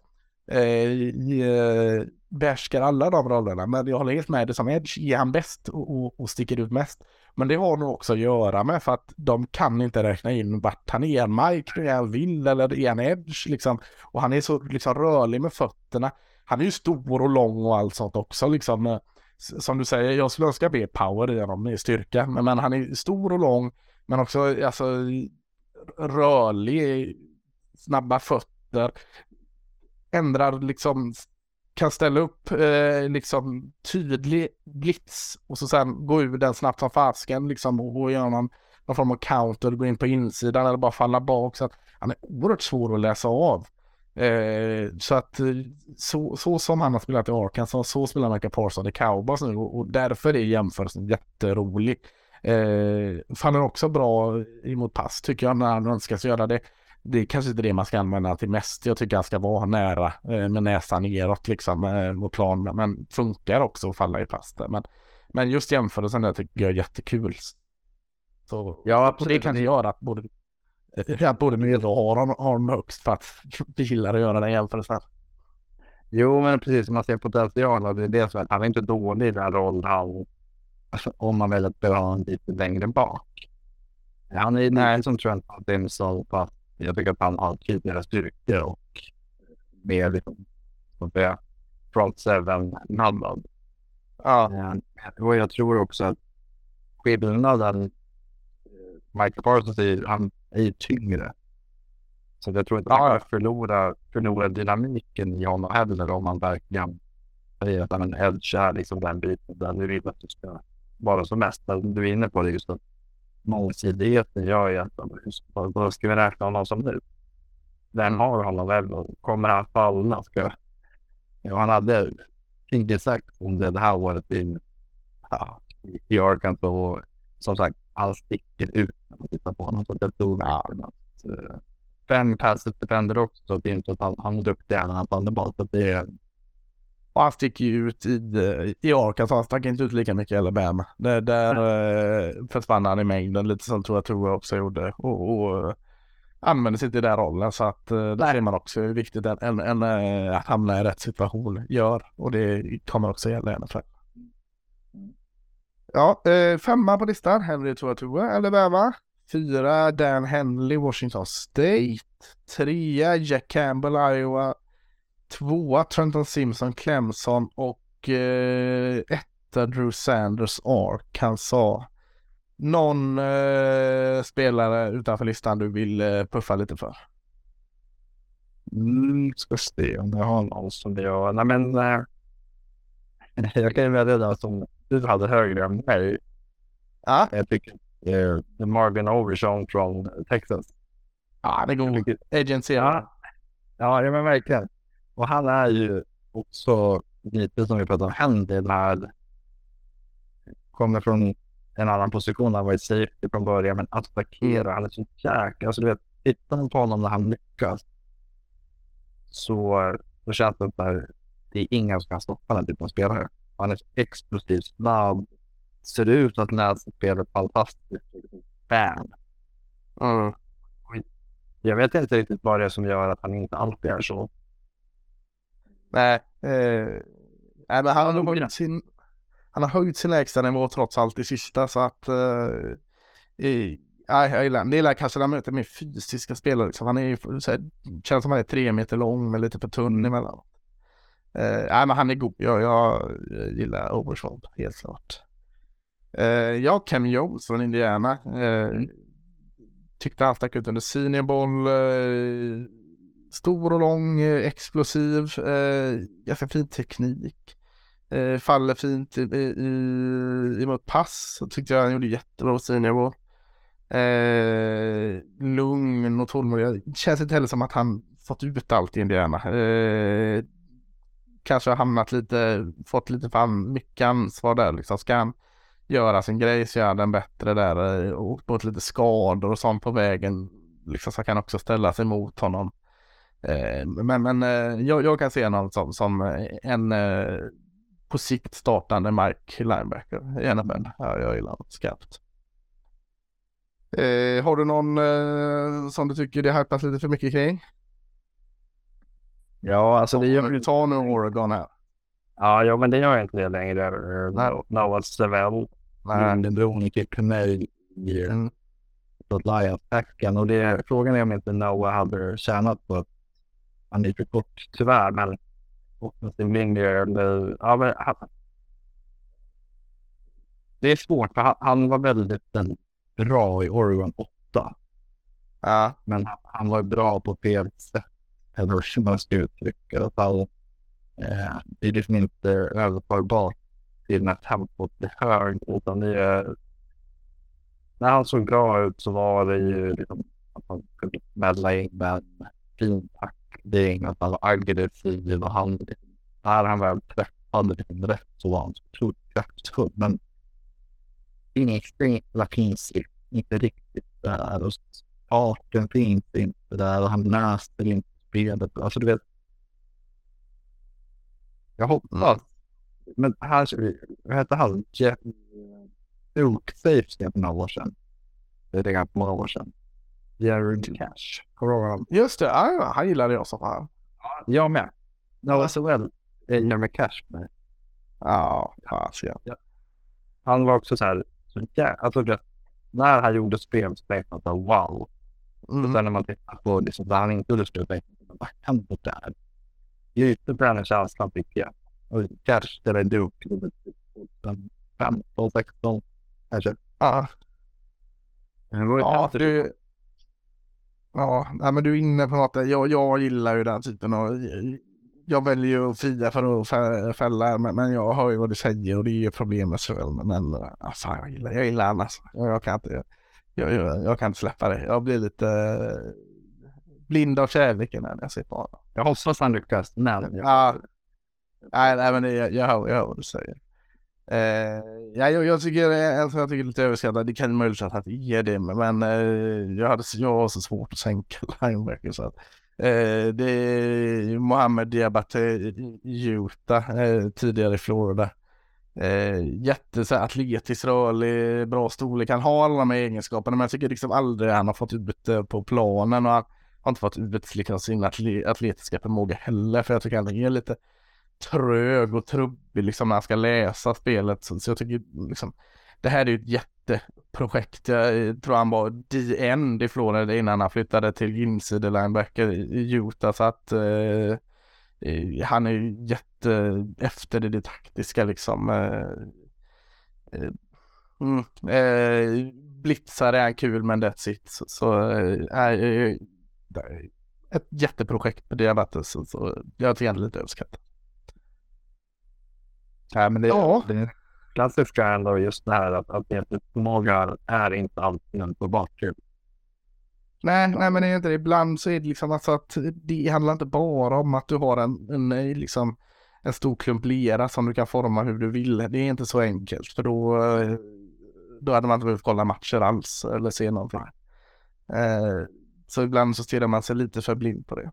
eh, eh behärskar alla de rollerna. Men jag håller helt med det som Edge är han bäst och, och, och sticker ut mest. Men det har nog också att göra med för att de kan inte räkna in vart han är. En Mike, är han Will eller är han Edge liksom. Och han är så liksom rörlig med fötterna. Han är ju stor och lång och allt sånt också liksom. Som du säger, jag skulle önska mer power i honom, mer styrka. Men, men han är stor och lång, men också alltså rörlig, snabba fötter ändrar liksom, kan ställa upp eh, liksom tydlig blitz och så sen gå ur den snabbt som fasken liksom och, och göra någon, någon form av counter, gå in på insidan eller bara falla bak. Så att han är oerhört svår att läsa av. Eh, så att eh, så, så som han har spelat i Arkansas, så spelar Micah Parsons i Cowboys nu och, och därför är jämförelsen jätterolig. Eh, är också bra emot pass tycker jag när han önskas göra det. Det är kanske inte det man ska använda till mest. Jag tycker han ska vara nära eh, med näsan neråt liksom eh, mot plan. Men funkar också att falla i pass där. Men, men just jämförelsen där tycker jag är jättekul. Så, Ja, och det kan göra att både, att både med och har, har de högst för att vi gillar att göra den jämförelsen. Jo, men precis. Man ser potential det är det som är. Han är inte dålig i den roll han... Alltså, om man väljer att behöva honom lite längre bak. Han är lite som Trent Dimson att jag tycker att han har tydligare styrkor och mer liksom, att säga, front seven nabbad. Ja. Eh, Och jag tror också att skillnaden, eh, Michael Parsons är, han är ju tyngre. Så jag tror inte man kommer förlora, förlora dynamiken i honom heller om man verkligen säger att en edge är liksom den biten där du vill att du ska vara som mest. Men Du är inne på det just att mångsidigheten gör ju att vad- ska vi räkna honom som nu? Den har honom väl och kommer han falla? ska Ja, han hade inte sagt om det, det här året i, ja, i Arkansas och som sagt, han sticker ut när man tittar på honom. Så det tror verkligen eh, fem passet defender också. Så det är inte att han, han är duktig även att han är bara så det är och han sticker ju ut i, eh, i Arkansas, han stack inte ut lika mycket i Alabama. Där, där eh, försvann han i mängden lite som Tua Tua också gjorde. Och, och eh, sig inte i den rollen så att där ser man också hur viktigt en, en, en, att hamna i rätt situation gör. Och det kommer också gälla i NFL. Ja, femma på listan, Henry Tua Tua, Alabama. Fyra, Dan Henley, Washington State. Trea, Jack Campbell, Iowa. Tvåa Trenton Simpson, Clemson och eh, etta Drew Sanders, Arkansas. Någon eh, spelare utanför listan du vill eh, puffa lite för? Mm, ska se om jag har någon som jag... Nej men... Eh, jag kan ju välja den som du hade högre än mig. Ja, Jag tycker eh, Marvin Overshawn från Texas. ja det går. tycker- Agency. Ja, ja, ja men verkligen. Och han är ju också lite som vi pratade om, Hendy där. Kommer från en annan position, han var i safety från början, men attackerar, han är så jäkla, alltså du vet, tittar man på honom när han lyckas så, så känns det där, det är ingen som kan stoppa den typen av spelare. Han är så explosiv, snabb, ser ut att läsa spelet fantastiskt. Bam! Mm. Jag vet inte riktigt vad det är som gör att han inte alltid är så. Nej, eh, nej men han har, höjt sin, han har höjt sin lägsta nivå trots allt i sista så att eh, i, nej, jag gillar Det är kanske när man möter mer fysiska spelare. Liksom. Han är ju så här, känns som han är tre meter lång men lite för tunn emellan. Eh, nej men han är god. Jag, jag gillar Overshawn helt klart. Eh, jag Cam Jones från Indiana. Eh, tyckte han stack ut under senior bowl. Eh, stor och lång, eh, explosiv, eh, ganska fin teknik. Eh, faller fint i, i, i, emot pass. Så tyckte jag han gjorde jättebra på senior. Eh, lugn och tålmodig. Det känns inte heller som att han fått ut allt i Indiana. Eh, kanske har hamnat lite, fått lite för mycket ansvar där liksom. Ska han göra sin grej så gör den bättre där. Eh, och mot lite skador och sånt på vägen. Liksom så kan också ställa sig mot honom. Eh, men men eh, jag, jag kan se honom som, som en eh, på sikt startande Mike linebacker i NFL. Ja, jag gillar honom skarpt. Eh, har du någon eh, som du tycker det hypas lite för mycket kring? Ja, alltså det gör ju... Ta nu Oregon här. Ja, ja, men det gör inte det längre. Nej. No- Noah Sevell. Nej. Det beror mycket på mig Mm. Lions-packen. Och det, frågan är om inte Noah hade tjänat på att han är för kort, tyvärr. Men ja, han, det är svårt, för han, han var väldigt, väldigt bra i Oregon 8. Ja, Men han, han var bra på fel sätt. Eller hur man ska uttrycka det. Eh, det är liksom inte överförbart till när tempot blir högt. Utan det är, när han såg bra ut så var det ju liksom att han kunde smälla in med en fin tackling det är inget att han var aggressiv och han, när han väl träffade liksom rätt så var han så otroligt kraftfull. Men instinkterna finns inte riktigt där och farten finns inte där och han läste inte spelet. Alltså du vet. Jag hoppas. Men här, vad hette han? Jeff Oaksafe skrev för några år sedan. Det är ganska många år sedan. Cash. Du ihåg honom? Just det, ja, han gillade jag som fan. Jag med. Noah Sewell är Jared Cash med. Ja, fasiken. Han var också så här. Så jä- alltså, det, när han gjorde spel så tänkte man så här, wow. Och Mm. sen när man tittar på liksom, där han inte gjorde spel tänkte man vad hände där? Lite på den känslan fick jag. Och Cash eller Duke. 15, 16 kanske. Ja, Det var ju ja du... Ja, nej, men du är inne på något. Jag, jag gillar ju den typen av... Jag väljer ju att fria för att fä- fälla, men, men jag hör ju vad du säger och det är ju problemet. Men, fan, jag gillar, jag gillar annars. Jag, jag kan inte... Jag, jag, jag kan inte släppa det. Jag blir lite eh, blind av kärleken när jag ser på honom. Jag hoppas han lyckas. Men Ja. Nej, nej men det, jag, jag, hör, jag hör vad du säger. Eh, ja, jag, jag tycker eh, alltså, jag tycker det är lite överskattat. Det kan möjligtvis att det är det, men eh, jag, hade, jag har så svårt att sänka linebacker. Så att, eh, det är Mohammed Diabate i Utah, eh, tidigare i Florida. Eh, jätte så här, atletisk, rörlig, bra storlek. Han har alla de här egenskaperna, men jag tycker liksom aldrig han har fått ut det på planen och han har inte fått ut liksom sin atletiska förmåga heller, för jag tycker han är lite trög och trubbig liksom när han ska läsa spelet. Så, så jag tycker liksom det här är ju ett jätteprojekt. Jag eh, tror han var DN i Florida innan han flyttade till inside linebacker i Utah så att eh, eh, han är ju jätte efter i det taktiska liksom. Eh, eh, mm, eh, blitzar är kul men that's it. Så, så eh, eh, ett jätteprojekt på diabetes. Så, så jag tycker han är lite överskattat. Nej, men det, Ja. det klassiska är ändå just det här att, att förmåga är inte alltid en bakgrund. Nej, nej men det är inte det. Ibland så är det liksom alltså att det handlar inte bara om att du har en, en liksom en stor klump lera som du kan forma hur du vill. Det är inte så enkelt för då, då hade man inte behövt kolla matcher alls eller se någonting. Eh, så ibland så stirrar man sig lite för blind på det.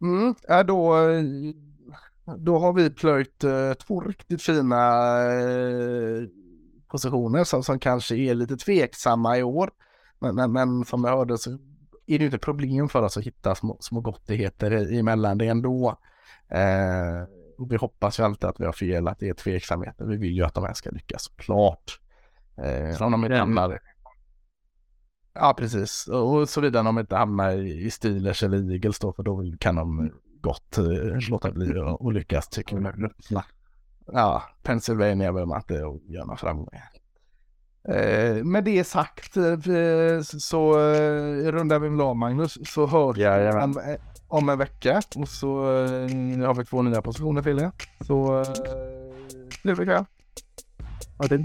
Mm, ja, då, då har vi plöjt eh, två riktigt fina eh, positioner som, som kanske är lite tveksamma i år. Men, men, men som jag hörde så är det inte problem för oss att hitta små, små gottigheter i- emellan det ändå. Eh, och vi hoppas ju alltid att vi har fel, att det är tveksamheter. Vi vill ju att de här ska lyckas såklart. Eh, om de inte hamnar... Ja, precis. Och såvida de inte hamnar i i Steelers eller Eagles då, för då kan de gott eh, låta bli att lyckas tycker jag. Ja, Pennsylvania behöver man inte göra några framgångar. Eh, med det sagt eh, så, eh, rundar vi av Magnus så hörs Jajamän. om, eh, om en vecka och så eh, har vi två nya positioner till er. Så eh, trevlig kväll. Ja, det,